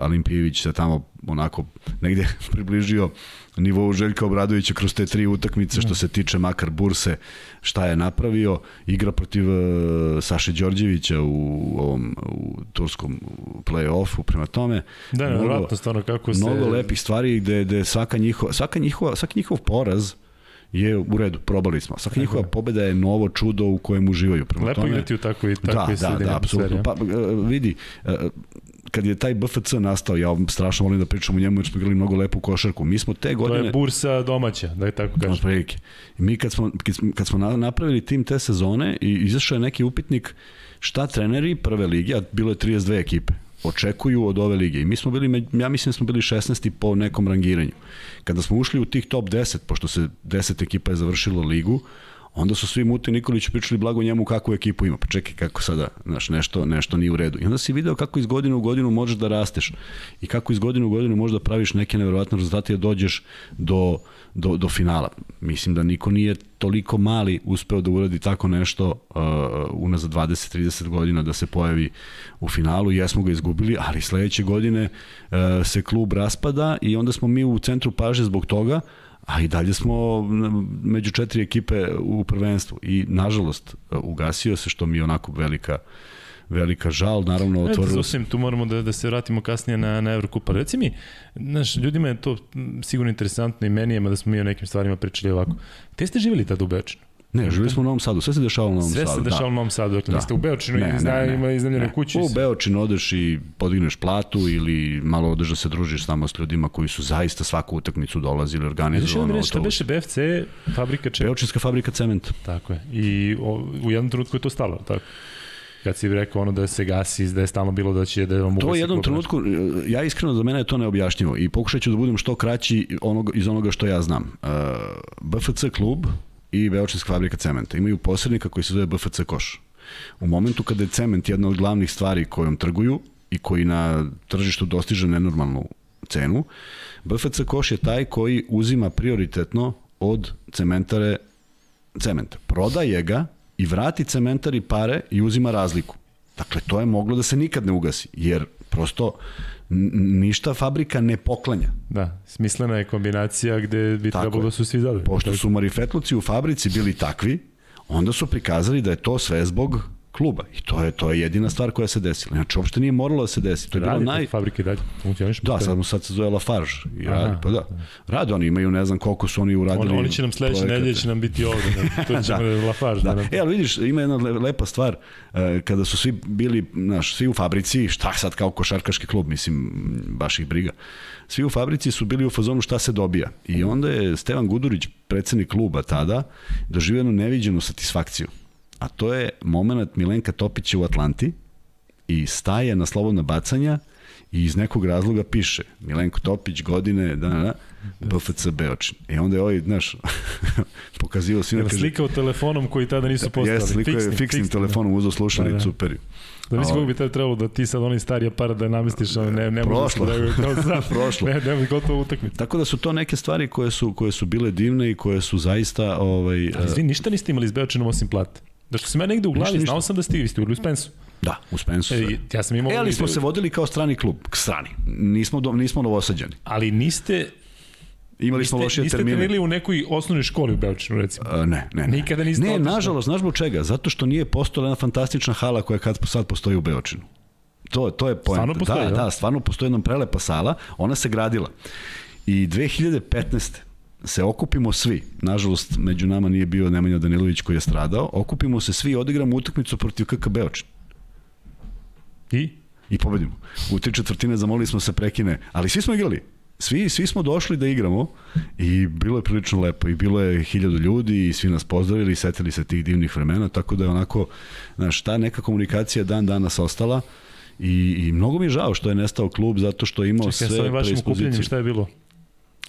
Alimpijević se tamo onako negde *laughs* približio nivou Željka Obradovića kroz te tri utakmice što da. se tiče makar Burse šta je napravio igra protiv uh, Saše Đorđevića u ovom u turskom play-offu prema tome da, mnogo, stvarno kako se mnogo lepih stvari gde, gde svaka njihova svaka njihova svaki njihov poraz je u redu, probali smo. Svaka njihova pobeda je novo čudo u kojem uživaju. Prema Lepo tome, igrati u takvoj, takvoj da, da, da, apsolutno. Pa, vidi, kad je taj BFC nastao, ja strašno volim da pričam o njemu jer smo igrali mnogo lepu košarku. Mi smo te godine... To je bursa domaća, da je tako kažem. Prilike. Mi kad smo, kad smo napravili tim te sezone i izašao je neki upitnik šta treneri prve lige, a bilo je 32 ekipe, očekuju od ove lige. I mi smo bili, ja mislim da smo bili 16. po nekom rangiranju. Kada smo ušli u tih top 10, pošto se 10 ekipa je završilo ligu, onda su svi Muti Nikolić pričali blago njemu kakvu ekipu ima. Pa čekaj kako sada, znaš, nešto, nešto nije u redu. I onda si video kako iz godine u godinu možeš da rasteš i kako iz godine u godinu možeš da praviš neke neverovatne rezultate da dođeš do, do, do finala. Mislim da niko nije toliko mali uspeo da uradi tako nešto uh, unazad 20-30 godina da se pojavi u finalu. Jesmo ga izgubili, ali sledeće godine uh, se klub raspada i onda smo mi u centru paže zbog toga, a i dalje smo među četiri ekipe u prvenstvu i nažalost ugasio se što mi je onako velika velika žal, naravno otvorilo se. tu moramo da, da se vratimo kasnije na, na Evrokupa. Reci mi, znaš, ljudima je to sigurno interesantno i meni je, da smo mi o nekim stvarima pričali ovako. Gde ste živjeli tada u Bečinu? Ne, živjeli smo u Novom Sadu, sve se dešava u Novom sve Sadu. Sve se dešava da. u Novom Sadu, dakle da. ste u Beočinu ne, i zna, ne, ima iznajmljenu kuću. U Beočinu odeš i podigneš platu ili malo odeš da se družiš samo s ljudima koji su zaista svaku utakmicu dolazili, organizovano. Znači, šta beše BFC, fabrika čega? Beočinska fabrika cementa. Tako je. I o, u jednom trenutku je to stalo, tako? kad si rekao ono da se gasi, da je stalno bilo da će da vam To u jednom trenutku, ja iskreno za mene je to neobjašnjivo i pokušat ću da budem što kraći onog, iz onoga što ja znam. Uh, BFC klub i Beočinska fabrika cementa. Imaju posrednika koji se zove BFC Koš. U momentu kada je cement jedna od glavnih stvari kojom trguju i koji na tržištu dostiže nenormalnu cenu, BFC Koš je taj koji uzima prioritetno od cementare cement. Prodaje ga i vrati cementari pare i uzima razliku. Dakle, to je moglo da se nikad ne ugasi, jer prosto ništa fabrika ne poklanja. Da, smislena je kombinacija gde bi Tako trebalo da su svi zadovoljni. Pošto su marifetluci u fabrici bili takvi, onda su prikazali da je to sve zbog kluba. I to je to je jedina stvar koja se desila. Znači, uopšte nije moralo da se desi. To je bilo naj... fabrike dalje, funkcioniš. Da, sad, mu sad se zove Lafarge. I Aha. radi, pa da. Rade oni, imaju, ne znam koliko su oni uradili. On, oni će nam sledeće nedelje će nam biti ovde, *laughs* da, to ćemo da, da Lafarge. Da. Da, da. E, ali vidiš, ima jedna le- lepa stvar, e, kada su svi bili, znaš, svi u fabrici, šta sad kao košarkaški klub, mislim, baš ih briga. Svi u fabrici su bili u fazonu šta se dobija. I onda je Stevan Gudurić, predsednik kluba tada, doživio jednu neviđenu satisfakciju. A to je moment Milenka Topića u Atlanti i staje na slobodna bacanja i iz nekog razloga piše Milenko Topić godine da, da, da BFC Beočin. I onda je ovaj, znaš, *laughs* pokazivao svima, kaže, slikao telefonom koji tada nisu postali. Jeste, sliko je Fiksnim, fiksnim fiksnim, telefonom uzao slušalicu, Da, da. super. Da mislim kako bi tada trebalo da ti sad onaj stari aparat da namestiš, ali ne, ne Prošlo. možeš da kao sad. *laughs* Prošlo. Ne, ne, gotovo utakmica. Tako da su to neke stvari koje su koje su bile divne i koje su zaista ovaj Ali vi ništa niste imali s Beočinom osim plate. Da što sam ja negde u glavi, Ništa, ništa. znao sam da ste vi, ste u Spensu. da, u Spensu. E, ja sam imao... E, ali smo se vodili kao strani klub, k strani. Nismo do, nismo novosađani. Ali niste, Imali smo niste, lošije niste termine. trenirali u nekoj osnovnoj školi u Beočinu, recimo. A, ne, ne, ne. Nikada niste Ne, otišli. nažalost, znaš zbog čega? Zato što nije postojala jedna fantastična hala koja kad sad postoji u Beočinu. To, to je poenta. Stvarno postoji, da, da? da, stvarno postoji jedna prelepa sala, ona se gradila. I 2015 se okupimo svi, nažalost među nama nije bio Nemanja Danilović koji je stradao, okupimo se svi i odigramo utakmicu protiv KK Beočin I? i pobedimo. U tri četvrtine zamolili smo se prekine, ali svi smo igrali. Svi, svi smo došli da igramo i bilo je prilično lepo i bilo je hiljadu ljudi i svi nas pozdravili i setili se tih divnih vremena, tako da je onako, znaš, ta neka komunikacija dan danas ostala i, i mnogo mi je žao što je nestao klub zato što je imao Čekaj, sa sve ovim vašim okupljenjem predispozicije. šta je bilo?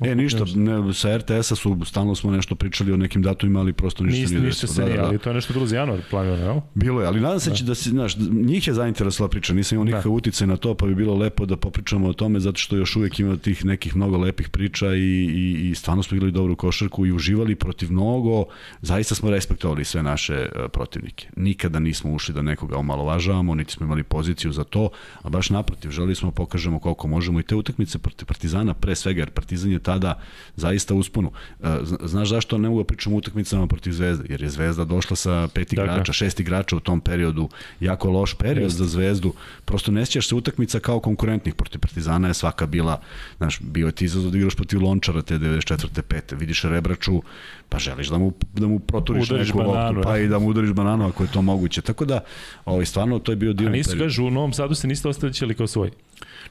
E, ništa, ne, sa RTS-a su, stalno smo nešto pričali o nekim datumima, ali prosto ništa Ništa, nije ništa desilo. se Da, nije, da, da. ali to je nešto bilo za januar planirano, jel? Bilo je, ali nadam se da. će da se, znaš, njih je zainteresovala priča, nisam imao nikakav uticaj na to, pa bi bilo lepo da popričamo o tome, zato što još uvek ima tih nekih mnogo lepih priča i, i, i stvarno smo igrali dobru košarku i uživali protiv mnogo, zaista smo respektovali sve naše e, protivnike. Nikada nismo ušli da nekoga omalovažavamo, niti smo imali poziciju za to, a baš naprotiv, želeli smo da pokažemo koliko možemo i te utakmice protiv Partizana, pre svega, jer Partizan je tada zaista usponu. E, zna- Znaš zašto ne mogu da pričam o utakmicama protiv Zvezde? Jer je Zvezda došla sa pet Dakle. igrača, šest igrača u tom periodu, jako loš period Jeste. za Zvezdu. Prosto ne sjećaš se utakmica kao konkurentnih protiv Partizana je svaka bila, znaš, bio je ti izazov da igraš protiv Lončara te 94. 5. Vidiš Rebraču, pa želiš da mu, da mu proturiš Udariš neku bananu, loptu, pa ja. i da mu udariš bananu ako je to moguće. Tako da, ovaj, stvarno, to je bio A divan nisu, period. kažu, u Novom Sadu se niste ostavljali kao svoj.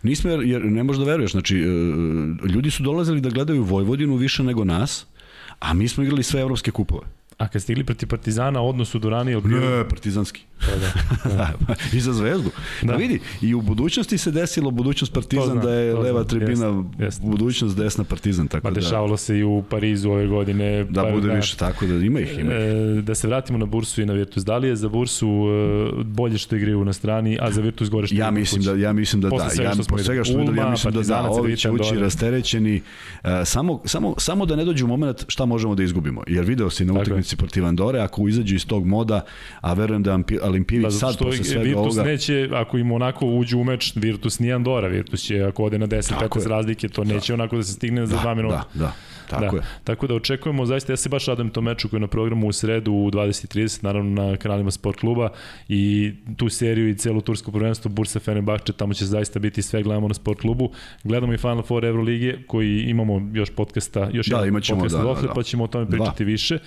Nismo, jer, jer ne možeš da veruješ, znači, e, ljudi su dolazili da gledaju Vojvodinu više nego nas, a mi smo igrali sve evropske kupove. A kad ste igli protiv Partizana, odnos u Durani je bio... Ne, partizanski. Pa da. *laughs* I za zvezdu. Da. Da. Pa vidi, i u budućnosti se desilo budućnost Partizan znam, da je leva znam, tribina jest, jest. budućnost desna Partizan tako Pa da dešavalo se i u Parizu ove godine. da pa, bude više tako da ima ih ima. ih. E, da se vratimo na bursu i na Virtus. Da li je za bursu e, bolje što igraju na strani, a za Virtus gore što Ja mislim da ja mislim da Posle da. svega Ja što posle svega što videli. ja mislim da da, ovi će ući rasterećeni. E, samo samo samo da ne dođu u momenat šta možemo da izgubimo. Jer video si na utakmici protiv Andore, ako izađu iz tog moda, a verujem da Da, zato sad posle svega Virtus ovoga neće, ako im onako uđu u meč, Virtus nije Andora, Virtus će ako ode na 10-15 Tako je. razlike, to neće onako da se stigne za 2 minuta. Da, da. Tako da. je. Tako da očekujemo, zaista ja se baš radujem tom meču koji je na programu u sredu u 20.30, naravno na kanalima Sport kluba i tu seriju i celo tursko prvenstvo Bursa Fenerbahče, tamo će zaista biti sve, gledamo na Sport klubu. Gledamo i Final Four Evrolige koji imamo još podcasta, još Da, jedan imat ćemo, podcast da, da, dotle, da. pa ćemo o tome Dva. pričati više.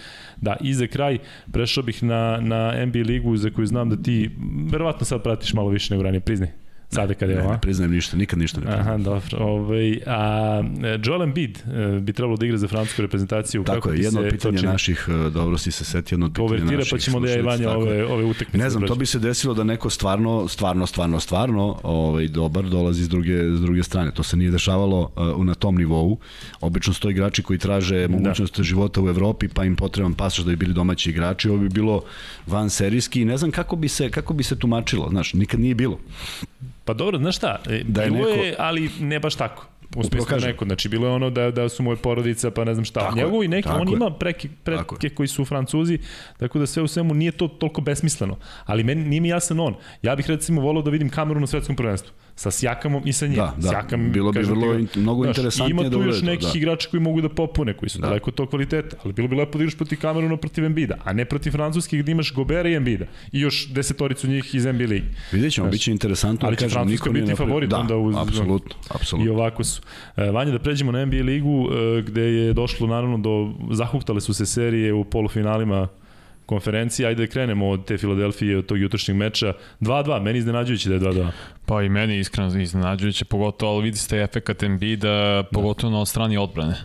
Da, i za kraj prešao bih na, na NBA ligu za koju znam da ti verovatno sad pratiš malo više nego ranije, priznaj. Sada kad je Ne, ovo, a? ne priznajem ništa, nikad ništa ne priznajem. Aha, dobro. Ovaj, a e, Joel Embiid e, bi trebalo da igra za francusku reprezentaciju. Tako Kako je, jedno se od pitanja čini? naših, e, dobro si se setio, jedno od pitanja Overtira, naših pa ćemo da ja i Vanja ove, ove utakmice. Ne znam, to bi se desilo da neko stvarno, stvarno, stvarno, stvarno ovaj, dobar dolazi s druge, s druge strane. To se nije dešavalo uh, na tom nivou. Obično su to igrači koji traže mogućnost života u Evropi, pa im potreban pasoš da bi bili domaći igrači. Ovo bi bilo van serijski i ne znam kako bi se, kako bi se tumačilo. Znaš, nikad nije bilo. Pa dobro, znaš šta, e, Da je bilo neko- je, ali ne baš tako. U smislu kažem. neko, znači bilo je ono da, da su moje porodica, pa ne znam šta. Tako Njegovi je, neki, on je. ima preke, preke koji su francuzi, tako da sve u svemu nije to toliko besmisleno. Ali meni nije mi jasan on. Ja bih recimo volao da vidim kameru na svetskom prvenstvu. Sa Sjakamom i sa njim. Da, da. Sjakam, Bilo bi ti vrlo in- mnogo znaš, interesantnije Ima da tu još urede to, nekih da. igrača koji mogu da popune, koji su da. daleko tog kvaliteta, ali bilo bi lepo da igraš protiv Kameruna protiv Embida, a ne protiv Francuskih gde imaš Gobera i Embida i još desetoricu njih iz NBA ligi. Vidjet ćemo, Znaš, bit će interesantno. ali će kažem, Francuska biti napravio- favorit da, onda uz- apsolutno, I apsolutno. ovako su. E, Vanja, da pređemo na NBA ligu, e, gde je došlo naravno do, zahuktale su se serije u polufinalima konferencije, ajde da krenemo od te Filadelfije, od tog jutrošnjeg meča. 2-2, meni iznenađujući da je 2-2. Pa i meni iskreno iznenađujuće, pogotovo, ali vidi ste efekat Embiida, pogotovo na strani odbrane.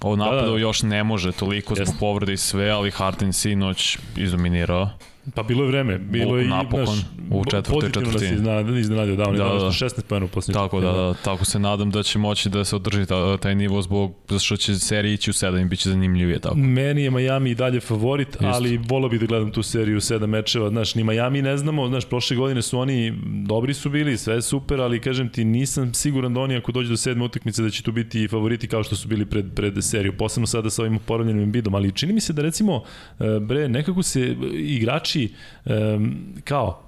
Ovo napadu da, da, da. još ne može toliko zbog Jeste. povrede i sve, ali Harden sinoć izdominirao. Pa bilo je vreme, bilo je i, Napokon, znaš, u četvrtoj pozitivno nas je četvrtini. iznenadio, da, on je Da, da. nešto 16 pojena u posljednji Tako da, da, tako se nadam da će moći da se održi ta, taj nivo zbog, što će serija ići u 7 i bit će zanimljivije tako. Meni je Miami i dalje favorit, ali volao bih da gledam tu seriju sedam mečeva. Znaš, ni Miami ne znamo, znaš, prošle godine su oni, dobri su bili, sve je super, ali kažem ti, nisam siguran da oni ako dođe do sedme utakmice da će tu biti favoriti kao što su bili pred, pred seriju. Posebno sada sa ovim poravljenim Embidom, ali čini mi se da recimo, e, bre, nekako se igrači em, kao,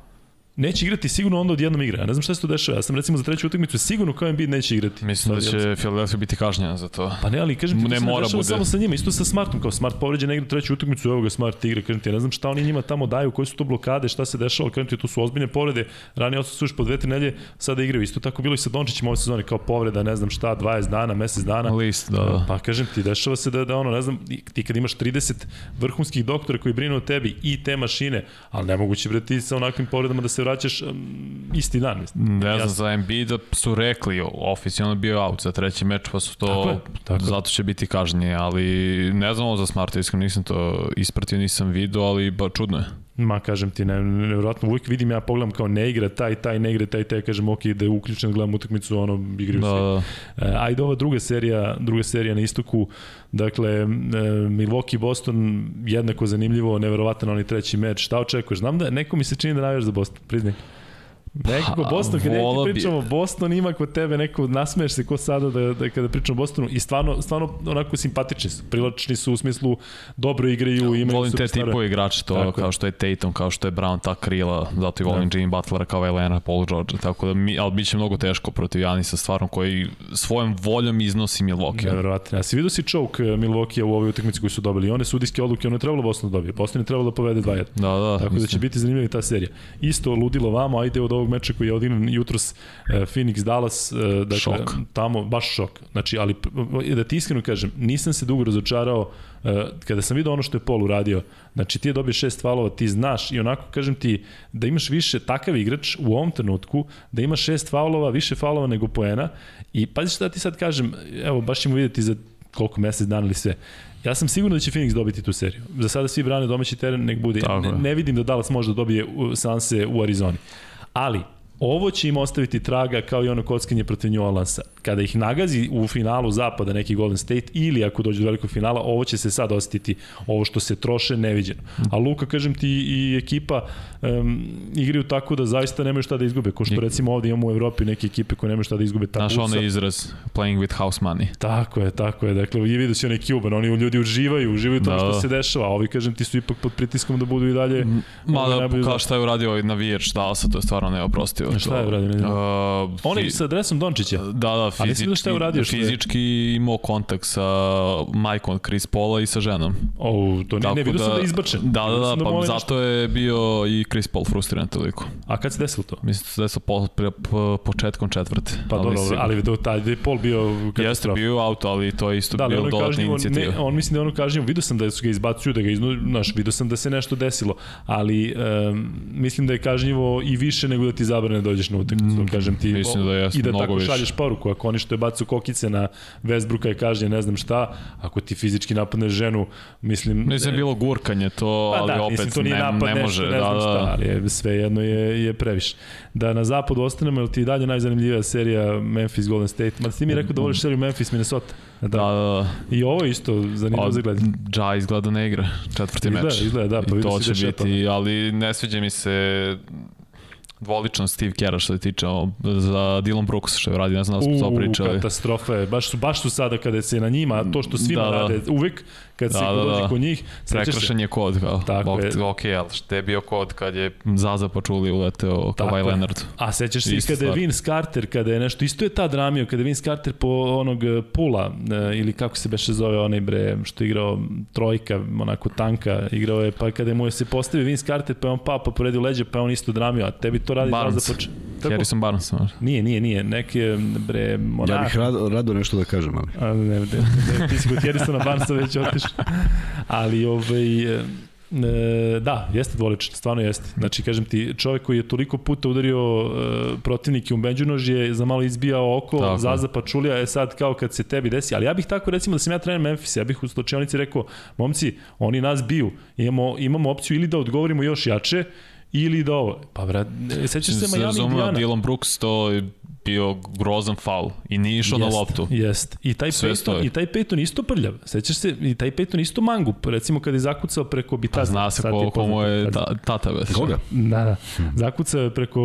neće igrati sigurno onda od jednom igra. Ja ne znam šta se to dešava. Ja sam recimo za treću utakmicu sigurno kao Embiid neće igrati. Mislim da će Philadelphia biti kažnjena za to. Pa ne, ali kažem ti, Ne to ne mora bude. samo sa njima, isto sa Smartom, kao Smart povređen igra treću utakmicu, evo ga Smart igra, kažem ti, ja ne znam šta oni njima tamo daju, koje su to blokade, šta se dešava, kažem ti, tu su ozbiljne povrede, ranije odsustuješ po dve, tri nelje, sada igraju, isto tako bilo i sa Dončićem ove sezone, kao povreda, ne znam šta, 20 dana, mesec dana, List, da, da. Pa kažem ti, dešava se da, da ono, ne znam, ti kad imaš 30 vrhunskih doktora koji brinu o tebi i te mašine, ali nemoguće bre ti sa onakvim povredama da se vraćaš um, isti dan. Ne znam, Jasno. za Embiida su rekli, oficijalno bio out za treći meč, pa su to, Tako je, tako zato će biti kažnje, ali ne znam ovo za Smarta, iskreno nisam to ispratio, nisam video, ali ba, čudno je. Ma, kažem ti, ne, nevjerojatno, uvijek vidim, ja pogledam kao ne igra taj, taj, ne igra taj, taj, kažem, ok, da je uključen, gledam utakmicu, ono, igraju Da, svi. da. E, ajde ova druga serija, druga serija na istoku, dakle, e, Milwaukee Boston jednako zanimljivo, neverovatan onaj treći meč. Šta očekuješ? Znam da neko mi se čini da navijaš za Boston, priznaj. Nekako Pa, Boston, kada neki bi- pričamo, Boston ima kod tebe neko, nasmeješ se ko sada da, da kada pričamo o Bostonu i stvarno, stvarno onako simpatični su, privlačni su u smislu dobro igraju, imaju Volim te tipove igrača, to Tako kao što je Tatum, kao što je Brown, ta krila, zato i volim Da. Jimmy Butlera kao Elena, Paul George, tako da mi, ali bit će mnogo teško protiv Janisa, stvarno, koji svojom voljom iznosi Milwaukee. Neverovatno. A si vidio si choke eh, Milwaukee u ovoj utakmici koju su dobili? I one sudijske odluke, ono je trebalo Boston da dobije. Boston je trebalo da povede 2-1. Da, da, Tako da će mislim. biti zanimljiva ta serija. Isto ludilo vamo, ajde od ovog meča koji je odigran jutros eh, Phoenix Dallas, eh, dakle, Šok. tamo baš šok. Znači, ali p- da ti iskreno kažem, nisam se dugo razočarao kada sam vidio ono što je Pol uradio. Znači, ti je dobio šest falova, ti znaš i onako kažem ti da imaš više takav igrač u ovom trenutku, da ima šest faulova, više faulova nego poena i pazi šta ti sad kažem, evo baš ćemo vidjeti za koliko mesec dana ili sve. Ja sam siguran da će Phoenix dobiti tu seriju. Za sada svi brane domaći teren, nek bude. Ne, ne vidim da Dallas može da dobije sanse u Arizoni. Ali, ovo će im ostaviti traga kao i ono kockanje protiv New Orleansa. Kada ih nagazi u finalu zapada neki Golden State ili ako dođe do velikog finala, ovo će se sad osetiti, ovo što se troše neviđeno. A Luka, kažem ti, i ekipa um, igraju tako da zaista nemaju šta da izgube. Ko što recimo ovde imamo u Evropi neke ekipe koje nemaju šta da izgube. Ta Bulsa- onaj izraz, playing with house money. Tako je, tako je. Dakle, i vidio si onaj Cuban, oni ljudi uživaju, uživaju tome Da, što da. se dešava. Ovi, kažem ti, su ipak pod pritiskom da budu i dalje... Mada, kao šta je uradio ovaj navijač Dallasa, to je stvarno neoprostivo. A šta je uradio, ne znam? Uh, On je sa adresom Dončića. Da, da, fizički, šta je uradio, što je- fizički imao kontakt sa majkom Chris Paula i sa ženom. O, to ne, ne, vidio sam da je izbačen. Da, da, da, sam pa moli zato je bio i Chris Paul frustriran toliko. A kad se desilo to? Mislim da se desilo po, pre, po, početkom četvrte. Pa dobro, sigurno. ali do taj je Pol bio Jeste bio auto, ali to je isto Da, ali bio dodatna kažnjivo, inicijativa. ne, on mislim da ono kažnjivo, vidio sam da su ga izbacuju, da ga iznu, znaš, vidio sam da se nešto desilo, ali um, mislim da je kažnjivo i više nego da ti zabrane da dođeš na utakmicu, Mm, kažem ti. mislim da jeste I da tako više. šalješ poruku, ako oni što je bacu kokice na Westbrooka je kažnje, ne znam šta, ako ti fizički napadneš ženu, mislim... Mislim je bilo gurkanje to, Pa ali da, opet mislim, to nije ne, napad, ne nešto, može. ne da, znam da, šta, ali je, sve jedno je, je previše. Da na zapadu ostanemo, ili ti i dalje najzanimljivija serija Memphis Golden State? Ma ti mi rekao da voliš seriju Memphis Minnesota. Da, Da, da, da. I ovo je isto zanimljivo A, za gledanje. Ja izgleda ne igra četvrti Izgleda, meč. izgleda, da, pa I to će da biti, ali ne sviđa mi se Dvoličan Steve Kerr što se tiče o, za Dylan Brooks što je radi, ne znam da smo to pričali. katastrofa je, baš su, baš su sada kada se na njima, to što svima Da, da. rade, uvek kad se Da, da, dođe da. kod njih, Prekršen je kod, kao, Tako ok, je. ok, ali što je bio kod kad je Zaza Pačuli uleteo Kawhi je. Leonard. A sećaš se kada je. Vince Carter, kada je nešto, isto je ta dramio, kada je Vince Carter po onog e, pula, e, ili kako se beše zove onaj bre, što je igrao trojka, onako tanka, igrao je, pa kada mu je se postavio Vince Carter, pa je on pao, pa poredio leđe, pa je on isto dramio, a tebi to radi Barnes. da poč... Kako? Harrison Barnes. možda. Nije, nije, nije, neke, bre, onak... Ja bih rado, rado nešto da kažem, ali... A, ne, ne, ne, ti si kod Harrisona Barnesa već otišao. Ali, ovaj, e, E, da, jeste dvoličan, stvarno jeste. Znači, kažem ti, čovjek koji je toliko puta udario e, protivnike u međunož je za malo izbijao oko, Tako. Zaza Pačulija je sad kao kad se tebi desi. Ali ja bih tako, recimo, da sam ja trener Memphis, ja bih u slučajnici rekao, momci, oni nas biju, imamo, imamo opciju ili da odgovorimo još jače, ili da ovo. Pa, brat, sećaš se Miami Indiana? Dylan Brooks to bio grozan faul i nije išao na loptu. Jest. I taj Sve Peyton, stoji. i taj Peyton isto prljav. Sećaš se, i taj Peyton isto mangup, recimo kad je zakucao preko Pa Bitaza. zna se sad ko, ko mu je ta, tata već. Koga? Da, da. Zakucao je preko,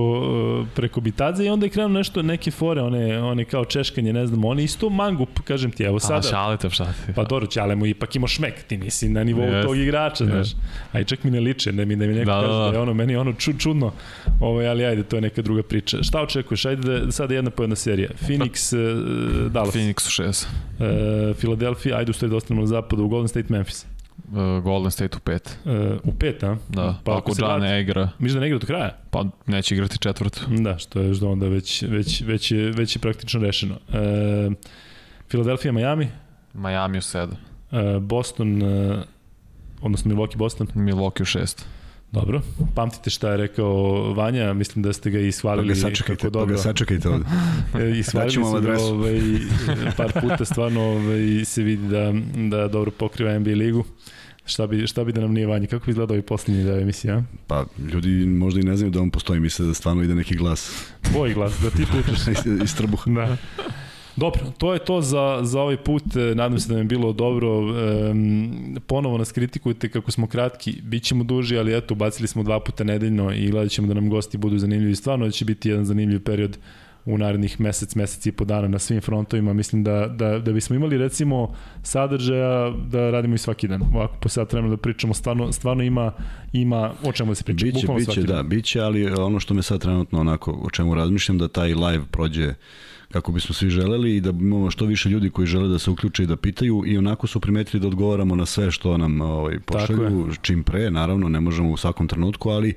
uh, preko Bitaze i onda je krenuo nešto, neke fore, one, one kao češkanje, ne znam, on je isto mangup, kažem ti, evo Sada. sada. A šalite šta ti. Pa dobro, Ćale mu ipak ima šmek, ti nisi na nivou Jest, tog igrača, znaš. A i čak mi ne liče, da mi, da mi neko Da, kaže da, da, da. je ono, meni je ono ču, čudno, ovaj, ali ajde, to je neka druga priča. Šta očekuješ? Ajde da sada jedna po jedna serija. Phoenix, uh, Dallas, Phoenix u šest. uh, Philadelphia, ajde u da ostanemo na zapadu, u Golden State, Memphis. Uh, Golden State u pet. Uh, u pet, a? Da, pa ako vrati- ne igra, Misliš da ne igra do kraja? pa neće igrati četvrtu. Da, što je što onda već, već, već, je, već je praktično rešeno. Uh, Philadelphia, Miami, Miami u sedam. uh, Boston, uh, odnosno Milwaukee, Boston. Milwaukee u šest. Dobro. Pamtite šta je rekao Vanja, mislim da ste ga Pa ishvalili ga sačekajte, kako pa dobro. ga sačekajte ovde. Ishvalili *laughs* vam ga ovaj, par puta, stvarno ovaj, se vidi da, da dobro pokriva NBA ligu. Šta bi, šta bi da nam nije Vanja? Kako bi izgledao ovaj posljednji deo emisije, a? Pa ljudi možda i ne znaju da on postoji, misle da stvarno ide neki glas Tvoj glas, da ti pričaš. *laughs* iz trbuha. Da. Dobro, to je to za, za ovaj put. E, Nadam se da vam je bilo dobro. Um, ponovo nas kritikujete kako smo kratki. Bićemo duži, ali eto, bacili smo dva puta nedeljno i gledat ćemo da nam gosti budu zanimljivi. Stvarno da će biti jedan zanimljiv period u narednih mesec, mesec i po dana na svim frontovima. Mislim da, da, da bismo imali recimo sadržaja da radimo i svaki dan. Ovako po sat vremena da pričamo, stvarno, stvarno ima, ima o čemu da se priča. Biće, biće, da, biće, ali ono što me sad trenutno onako, o čemu razmišljam, da taj live prođe kako bismo svi želeli i da imamo što više ljudi koji žele da se uključe i da pitaju i onako su primetili da odgovaramo na sve što nam ovaj, pošalju čim pre, naravno ne možemo u svakom trenutku, ali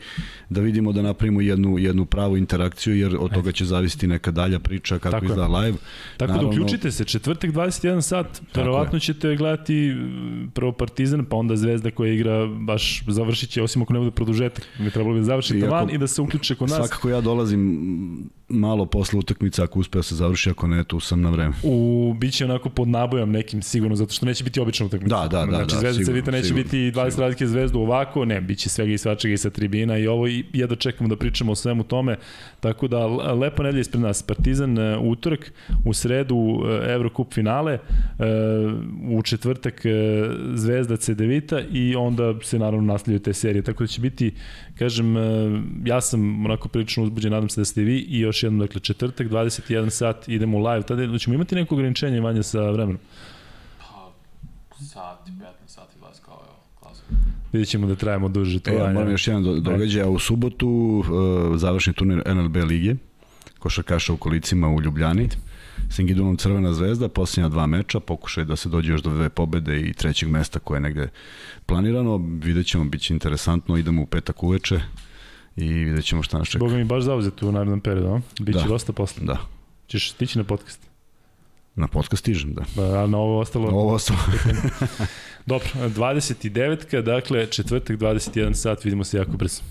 da vidimo da napravimo jednu, jednu pravu interakciju jer od toga će zavisiti neka dalja priča kako Tako je. izgleda live. Tako Naravno- da uključite se, četvrtak 21 sat, verovatno ćete gledati m, prvo Partizan, pa onda Zvezda koja igra baš završit će, osim ako ne bude produžetak, ne trebalo bi da završi Iako- taman i da se uključe kod nas. Svakako ja dolazim malo posle utakmice ako uspe da se završi, ako ne, tu sam na vreme. U, biće onako pod nabojom nekim sigurno, zato što neće biti obična utakmica. Da, da, da, Znači da, Zvezda sigurno, Cedevita neće sigurno, biti 20 sigurno. razlike Zvezdu ovako, ne, biće svega i svačega i sa tribina i ovo i jedno čekamo da pričamo o svemu tome. Tako da lepa nedelja ispred nas. Partizan e, utorak, u sredu e, Evrokup finale, e, u četvrtak e, Zvezda Cedevita i onda se naravno nastavljaju te serije. Tako da će biti, kažem, ja sam onako prilično uzbuđen, nadam se da ste vi i još jednom, dakle, četvrtak, 21 sat, idemo live. Tada ćemo imati neko ograničenje vanja sa vremenom. Sati, 15 sati, 20 kao evo, klasa. Vidjet ćemo da trajamo duže to. E, ja moram još jedan do, događaj, a u subotu uh, završni turnir NLB lige, košarkaša u kolicima u Ljubljani, Singidunom Crvena zvezda, posljednja dva meča, pokušaj da se dođe još do dve pobede i trećeg mesta koje je negde planirano, vidjet ćemo, bit će interesantno, idemo u petak uveče i vidjet ćemo šta nas čeka. Boga mi baš zauzet u narednom periodu, a? Biće Da. dosta posla. Da, Ćeš stići na podcast. na podcast stižem, da. A na ovo ostalo... Ovo su... *laughs* Dobro, 29. Dakle, četvrtak, 21 sat, vidimo se jako brzo.